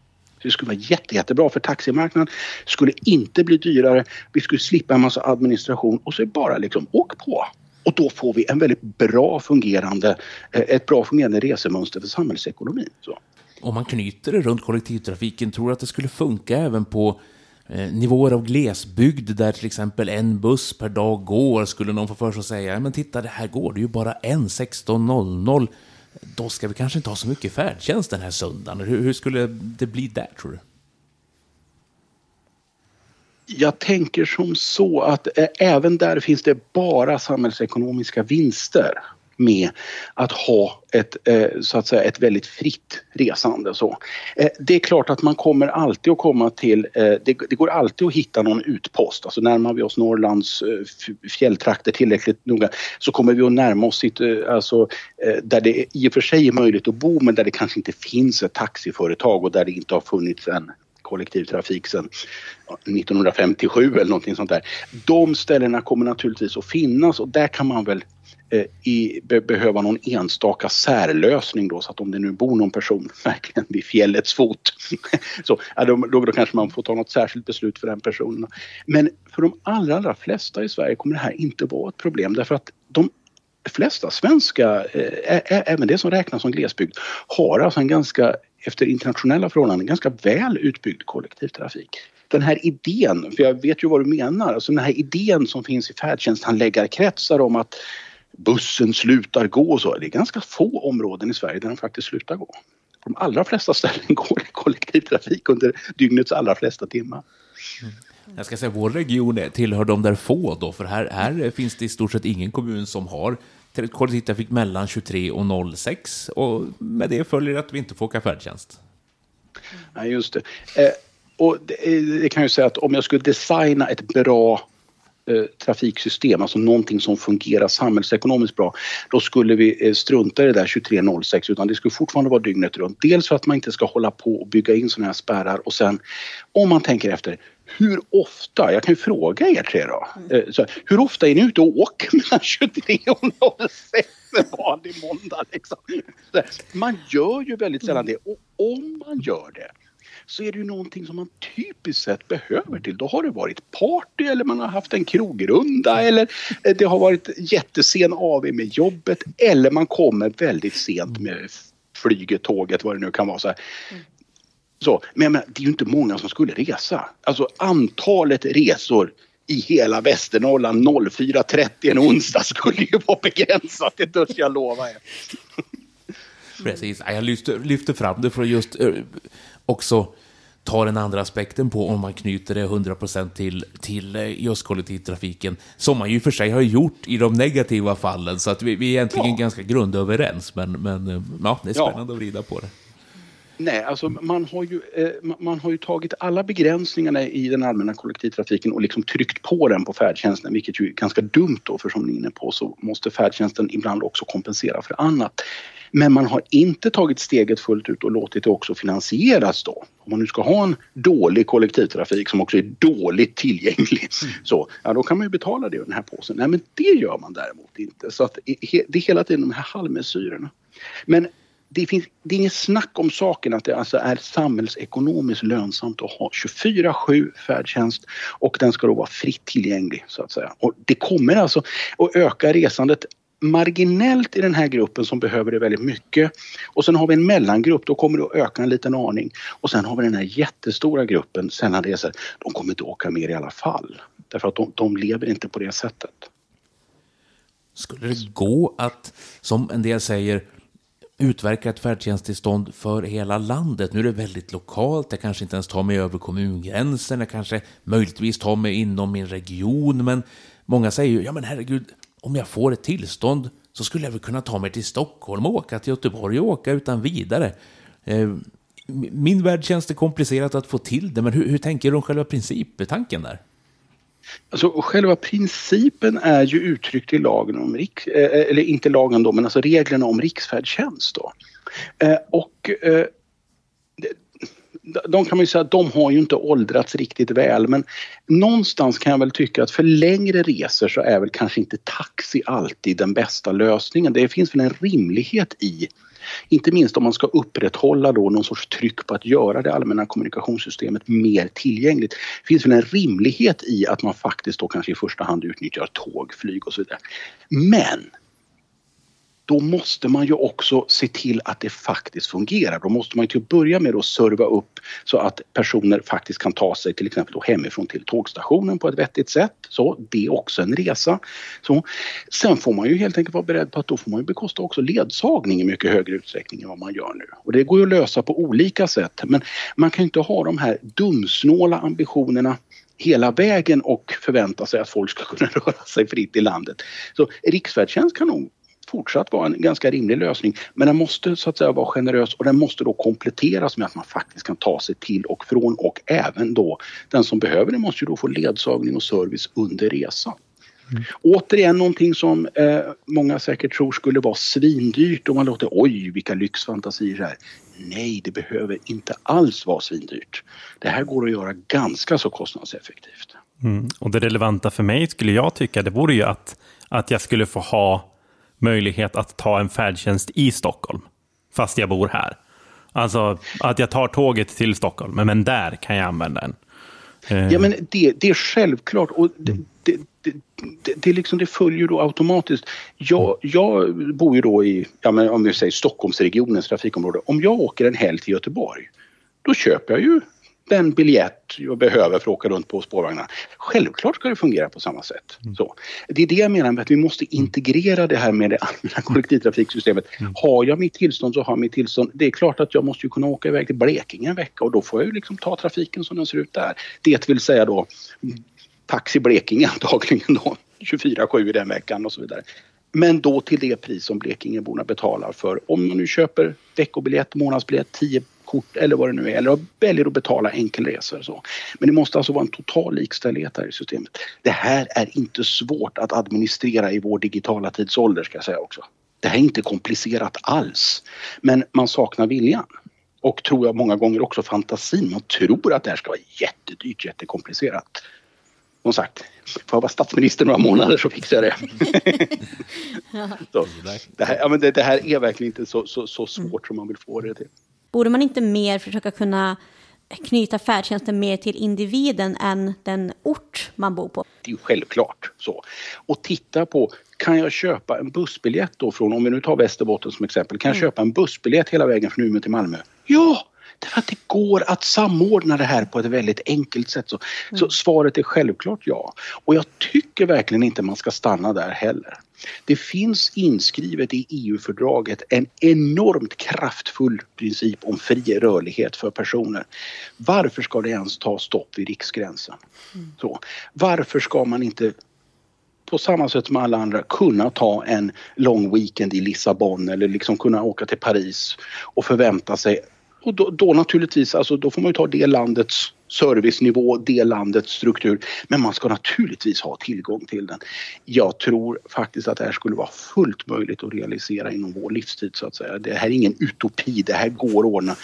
Det skulle vara jätte, jättebra för taximarknaden. Det skulle inte bli dyrare. Vi skulle slippa en massa administration och så är det bara liksom åk på. Och då får vi en väldigt bra fungerande, eh, ett bra fungerande resemönster för samhällsekonomin. Så. Om man knyter det runt kollektivtrafiken, tror du att det skulle funka även på eh, nivåer av glesbygd där till exempel en buss per dag går? Skulle någon få för sig att säga, men titta det här går det ju bara en 16.00 då ska vi kanske inte ha så mycket färdtjänst den här söndagen. Hur, hur skulle det bli där tror du? Jag tänker som så att eh, även där finns det bara samhällsekonomiska vinster med att ha ett, eh, så att säga, ett väldigt fritt resande. Så. Eh, det är klart att man kommer alltid att komma till, eh, det, går alltid att hitta någon utpost. Alltså närmar vi oss Norrlands fjälltrakter tillräckligt noga så kommer vi att närma oss sitt, alltså, där det i och för sig är möjligt att bo men där det kanske inte finns ett taxiföretag och där det inte har funnits en kollektivtrafik sedan 1957 eller någonting sånt där. De ställena kommer naturligtvis att finnas och där kan man väl Eh, i, be, behöva någon enstaka särlösning då så att om det nu bor någon person verkligen vid fjällets fot så ja, då, då, då kanske man får ta något särskilt beslut för den personen. Men för de allra, allra flesta i Sverige kommer det här inte vara ett problem därför att de flesta svenska, eh, även det som räknas som glesbygd, har alltså en ganska, efter internationella förhållanden, ganska väl utbyggd kollektivtrafik. Den här idén, för jag vet ju vad du menar, alltså den här idén som finns i färdtjänsthandläggarkretsar om att bussen slutar gå och så. Det är ganska få områden i Sverige där den faktiskt slutar gå. På de allra flesta ställen går det kollektivtrafik under dygnets allra flesta timmar. Mm. Jag ska säga vår region tillhör de där få då, för här, här finns det i stort sett ingen kommun som har kollektivtrafik mellan 23 och 06 och med det följer att vi inte får åka färdtjänst. Nej, just det. Eh, och det, det, kan jag säga att om jag skulle designa ett bra eh, trafiksystem, alltså någonting som fungerar samhällsekonomiskt bra, då skulle vi eh, strunta i det där 2306 utan det skulle fortfarande vara dygnet runt. Dels för att man inte ska hålla på och bygga in sådana här spärrar och sen om man tänker efter, hur ofta, jag kan ju fråga er tre då, eh, så, hur ofta är ni ute och åker mellan 23 och 06 en vanlig måndag? Liksom? Man gör ju väldigt sällan det och om man gör det så är det ju någonting som man typiskt sett behöver till. Då har det varit party eller man har haft en krogrunda eller eh, det har varit jättesen AV med jobbet eller man kommer väldigt sent med flyget, tåget, vad det nu kan vara. Så här. Så, men, men det är ju inte många som skulle resa. Alltså antalet resor i hela Västernorrland 04.30 en onsdag skulle ju vara begränsat, det törs jag lova er. Precis, jag lyfter, lyfter fram det för just uh, också ta den andra aspekten på om man knyter det 100% till, till eh, just kollektivtrafiken, som man ju för sig har gjort i de negativa fallen, så att vi, vi är egentligen ja. ganska grundöverens, men, men eh, ja, det är spännande ja. att vrida på det. Nej, alltså man har, ju, eh, man har ju tagit alla begränsningarna i den allmänna kollektivtrafiken och liksom tryckt på den på färdtjänsten, vilket ju är ganska dumt då, för som ni är inne på så måste färdtjänsten ibland också kompensera för annat. Men man har inte tagit steget fullt ut och låtit det också finansieras då. Om man nu ska ha en dålig kollektivtrafik som också är dåligt tillgänglig, mm. så, ja, då kan man ju betala det i den här påsen. Nej, men det gör man däremot inte. Så att det är hela tiden de här halvmessyrorna. Men det, finns, det är inget snack om saken att det alltså är samhällsekonomiskt lönsamt att ha 24-7 färdtjänst och den ska då vara fritt tillgänglig så att säga. Och det kommer alltså att öka resandet marginellt i den här gruppen som behöver det väldigt mycket. Och sen har vi en mellangrupp, då kommer det att öka en liten aning. Och sen har vi den här jättestora gruppen sällan. De kommer inte åka mer i alla fall. Därför att de, de lever inte på det sättet. Skulle det gå att, som en del säger, utverka ett färdtjänsttillstånd för hela landet. Nu är det väldigt lokalt, jag kanske inte ens tar mig över kommungränsen, jag kanske möjligtvis tar mig inom min region, men många säger ju, ja men herregud, om jag får ett tillstånd så skulle jag väl kunna ta mig till Stockholm och åka till Göteborg och åka utan vidare. Eh, min värld känns det komplicerat att få till det, men hur, hur tänker du om själva principtanken där? Alltså själva principen är ju uttryckt i lagen om riks, eh, eh, eller inte lagen då, men alltså reglerna om riksfärdtjänst då. Eh, och de kan man ju säga att de har ju inte åldrats riktigt väl men någonstans kan jag väl tycka att för längre resor så är väl kanske inte taxi alltid den bästa lösningen. Det finns väl en rimlighet i inte minst om man ska upprätthålla då någon sorts tryck på att göra det allmänna kommunikationssystemet mer tillgängligt. Det finns väl en rimlighet i att man faktiskt då kanske i första hand utnyttjar tåg, flyg och så vidare. Men då måste man ju också se till att det faktiskt fungerar. Då måste man ju till att börja med att serva upp så att personer faktiskt kan ta sig till exempel då hemifrån till tågstationen på ett vettigt sätt. Så det är också en resa. Så, sen får man ju helt enkelt vara beredd på att då får man ju bekosta också ledsagning i mycket högre utsträckning än vad man gör nu. Och det går ju att lösa på olika sätt men man kan ju inte ha de här dumsnåla ambitionerna hela vägen och förvänta sig att folk ska kunna röra sig fritt i landet. Så riksfärdtjänst kan nog fortsatt vara en ganska rimlig lösning. Men den måste så att säga vara generös och den måste då kompletteras med att man faktiskt kan ta sig till och från och även då den som behöver det måste ju då få ledsagning och service under resan. Mm. Återigen någonting som eh, många säkert tror skulle vara svindyrt och man låter oj vilka lyxfantasier det här. Nej, det behöver inte alls vara svindyrt. Det här går att göra ganska så kostnadseffektivt. Mm. Och det relevanta för mig skulle jag tycka det vore ju att, att jag skulle få ha möjlighet att ta en färdtjänst i Stockholm, fast jag bor här. Alltså att jag tar tåget till Stockholm, men där kan jag använda den. Ja men det, det är självklart och det, det, det, det, det, liksom, det följer då automatiskt. Jag, jag bor ju då i, ja, men om vi säger Stockholmsregionens trafikområde. Om jag åker en helg till Göteborg då köper jag ju den biljett jag behöver för att åka runt på spårvagnarna. Självklart ska det fungera på samma sätt. Så. Det är det jag menar med att vi måste integrera det här med det allmänna kollektivtrafiksystemet. Har jag mitt tillstånd så har jag mitt tillstånd. Det är klart att jag måste ju kunna åka iväg till Blekinge en vecka och då får jag ju liksom ta trafiken som den ser ut där. Det vill säga då Taxi Blekinge antagligen då 24-7 i den veckan och så vidare. Men då till det pris som Blekingeborna betalar för om man nu köper veckobiljett, månadsbiljett, 10 kort eller vad det nu är eller väljer att betala enkelresor. Så. Men det måste alltså vara en total likställighet här i systemet. Det här är inte svårt att administrera i vår digitala tidsålder ska jag säga också. Det här är inte komplicerat alls. Men man saknar viljan. Och tror jag många gånger också fantasin. Man tror att det här ska vara jättedyrt, jättekomplicerat. Som sagt, får jag vara statsminister några månader så fixar jag det. så, det, här, ja, men det, det, här är verkligen inte så, så, så svårt som man vill få det till. Borde man inte mer försöka kunna knyta färdtjänsten mer till individen än den ort man bor på? Det är ju självklart så. Och titta på, kan jag köpa en bussbiljett då från, om vi nu tar Västerbotten som exempel, kan jag Mm. köpa en bussbiljett hela vägen från Umeå till Malmö? Ja! Därför att det går att samordna det här på ett väldigt enkelt sätt. Så, så svaret är självklart ja. Och jag tycker verkligen inte man ska stanna där heller. Det finns inskrivet i EU-fördraget en enormt kraftfull princip om fri rörlighet för personer. Varför ska det ens ta stopp vid riksgränsen? Så, varför ska man inte på samma sätt som alla andra kunna ta en lång weekend i Lissabon eller liksom kunna åka till Paris och förvänta sig och då, då naturligtvis, alltså då får man ju ta det landets servicenivå, det landets struktur. Men man ska naturligtvis ha tillgång till den. Jag tror faktiskt att det här skulle vara fullt möjligt att realisera inom vår livstid så att säga. Det här är ingen utopi, det här går att ordna.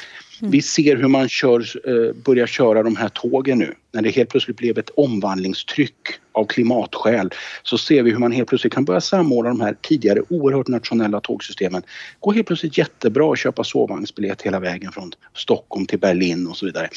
Mm. Vi ser hur man kör, eh, börjar köra de här tågen nu. När det helt plötsligt blev ett omvandlingstryck av klimatskäl så ser vi hur man helt plötsligt kan börja samordna de här tidigare oerhört nationella tågsystemen. Går helt plötsligt jättebra att köpa sovvagnsbiljett hela vägen från Stockholm till Berlin och så vidare.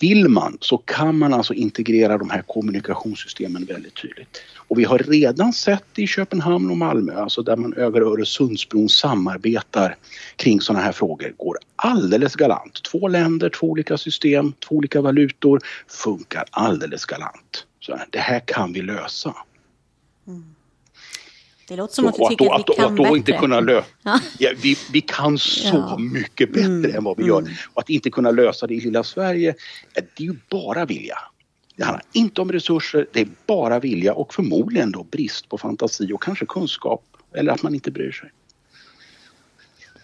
Vill man så kan man alltså integrera de här kommunikationssystemen väldigt tydligt. Och vi har redan sett i Köpenhamn och Malmö, alltså där man över Öresundsbron samarbetar kring sådana här frågor, går alldeles galant. Två länder, två olika system, två olika valutor, funkar alldeles galant. Så här, det här kan vi lösa. Det låter som Så att du tycker då, att vi kan att då bättre. inte kunna lösa... Ja. Ja, vi, vi kan så Ja. mycket bättre Mm, än vad vi gör. Och att inte kunna lösa det i lilla Sverige, det är ju bara vilja. Det handlar inte om resurser, det är bara vilja och förmodligen då brist på fantasi och kanske kunskap. Eller att man inte bryr sig.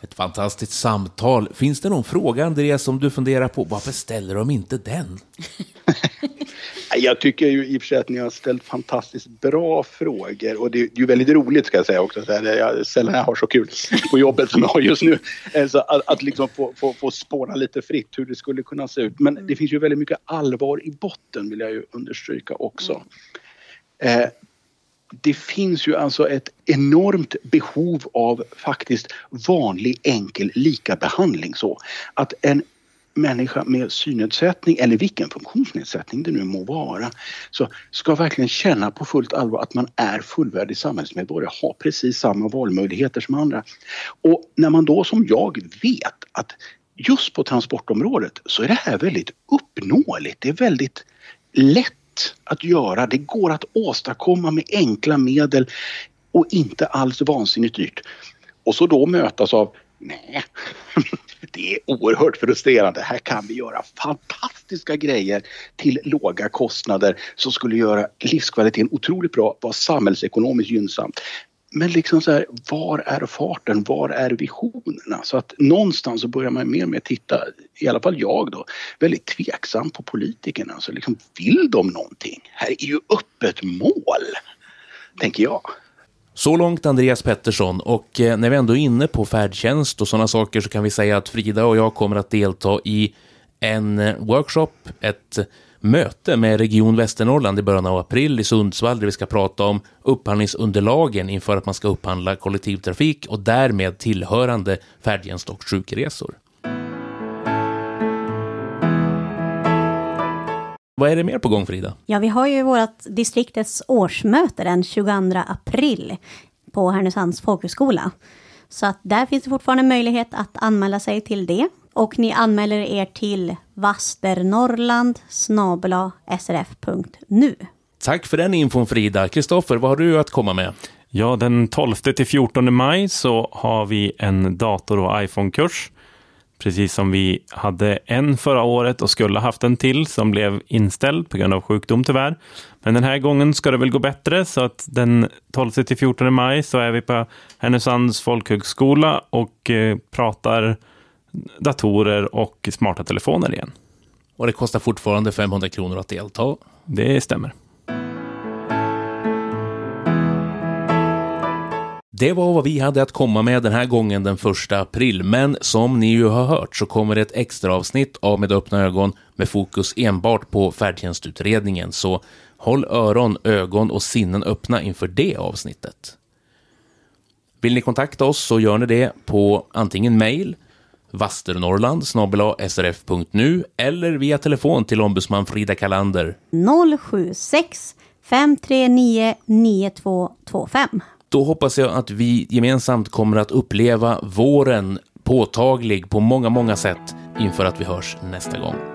Ett fantastiskt samtal. Finns det någon fråga, Andreas, som du funderar på? Varför ställer de inte den? Jag tycker ju i och för sig att ni har ställt fantastiskt bra frågor och det är ju väldigt roligt ska jag säga också. Så här, Jag sällan jag har så kul på jobbet som jag har just nu. Eh, Så att, att liksom få, få, få spåra lite fritt hur det skulle kunna se ut. Men det finns ju väldigt mycket allvar i botten vill jag ju understryka också. Eh, det finns ju alltså ett enormt behov av faktiskt vanlig enkel likabehandling så att en människa med synnedsättning eller vilken funktionsnedsättning det nu må vara så ska verkligen känna på fullt allvar att man är fullvärdig samhällsmedborgare, har precis samma valmöjligheter som andra. Och när man då som jag vet att just på transportområdet så är det här väldigt uppnåeligt. Det är väldigt lätt att göra. Det går att åstadkomma med enkla medel och inte alls vansinnigt dyrt. Och så då mötas av nej, det är oerhört frustrerande. Här kan vi göra fantastiska grejer till låga kostnader som skulle göra livskvaliteten otroligt bra, vara samhällsekonomiskt gynnsamt. Men liksom så här, var är farten? Var är visionerna? Så att någonstans så börjar man mer och mer titta, i alla fall jag då, väldigt tveksam på politikerna. Så liksom, vill de någonting? Här är ju öppet mål, tänker jag. Så långt Andreas Pettersson och eh, när vi ändå är inne på färdtjänst och sådana saker så kan vi säga att Frida och jag kommer att delta i en eh, workshop, ett möte med Region Västernorrland i början av april i Sundsvall där vi ska prata om upphandlingsunderlagen inför att man ska upphandla kollektivtrafik och därmed tillhörande färdtjänst och sjukresor. Vad är det mer på gång Frida? Ja, vi har ju vårt distriktets årsmöte den 22 april på Härnösands folkhögskola. Så att där finns det fortfarande möjlighet att anmäla sig till det. Och ni anmäler er till vasternorrland srf.nu. Tack för den infon Frida. Kristoffer, vad har du att komma med? Ja, den 12 till 14 maj så har vi en dator och iPhone-kurs. Precis som vi hade en förra året och skulle haft en till som blev inställd på grund av sjukdom tyvärr. Men den här gången ska det väl gå bättre så att den 12 till 14 maj så är vi på Härnösands folkhögskola och eh, pratar datorer och smarta telefoner igen. Och det kostar fortfarande 500 kronor att delta. Det stämmer. Det var vad vi hade att komma med den här gången den första april, men som ni ju har hört så kommer det ett extra avsnitt av Med öppna ögon med fokus enbart på färdtjänstutredningen, så håll öron, ögon och sinnen öppna inför det avsnittet. Vill ni kontakta oss så gör ni det på antingen mail vasternorrland srf.nu eller via telefon till ombudsman Frida Kalander 076 539 9225. Då hoppas jag att vi gemensamt kommer att uppleva våren påtaglig på många, många sätt inför att vi hörs nästa gång.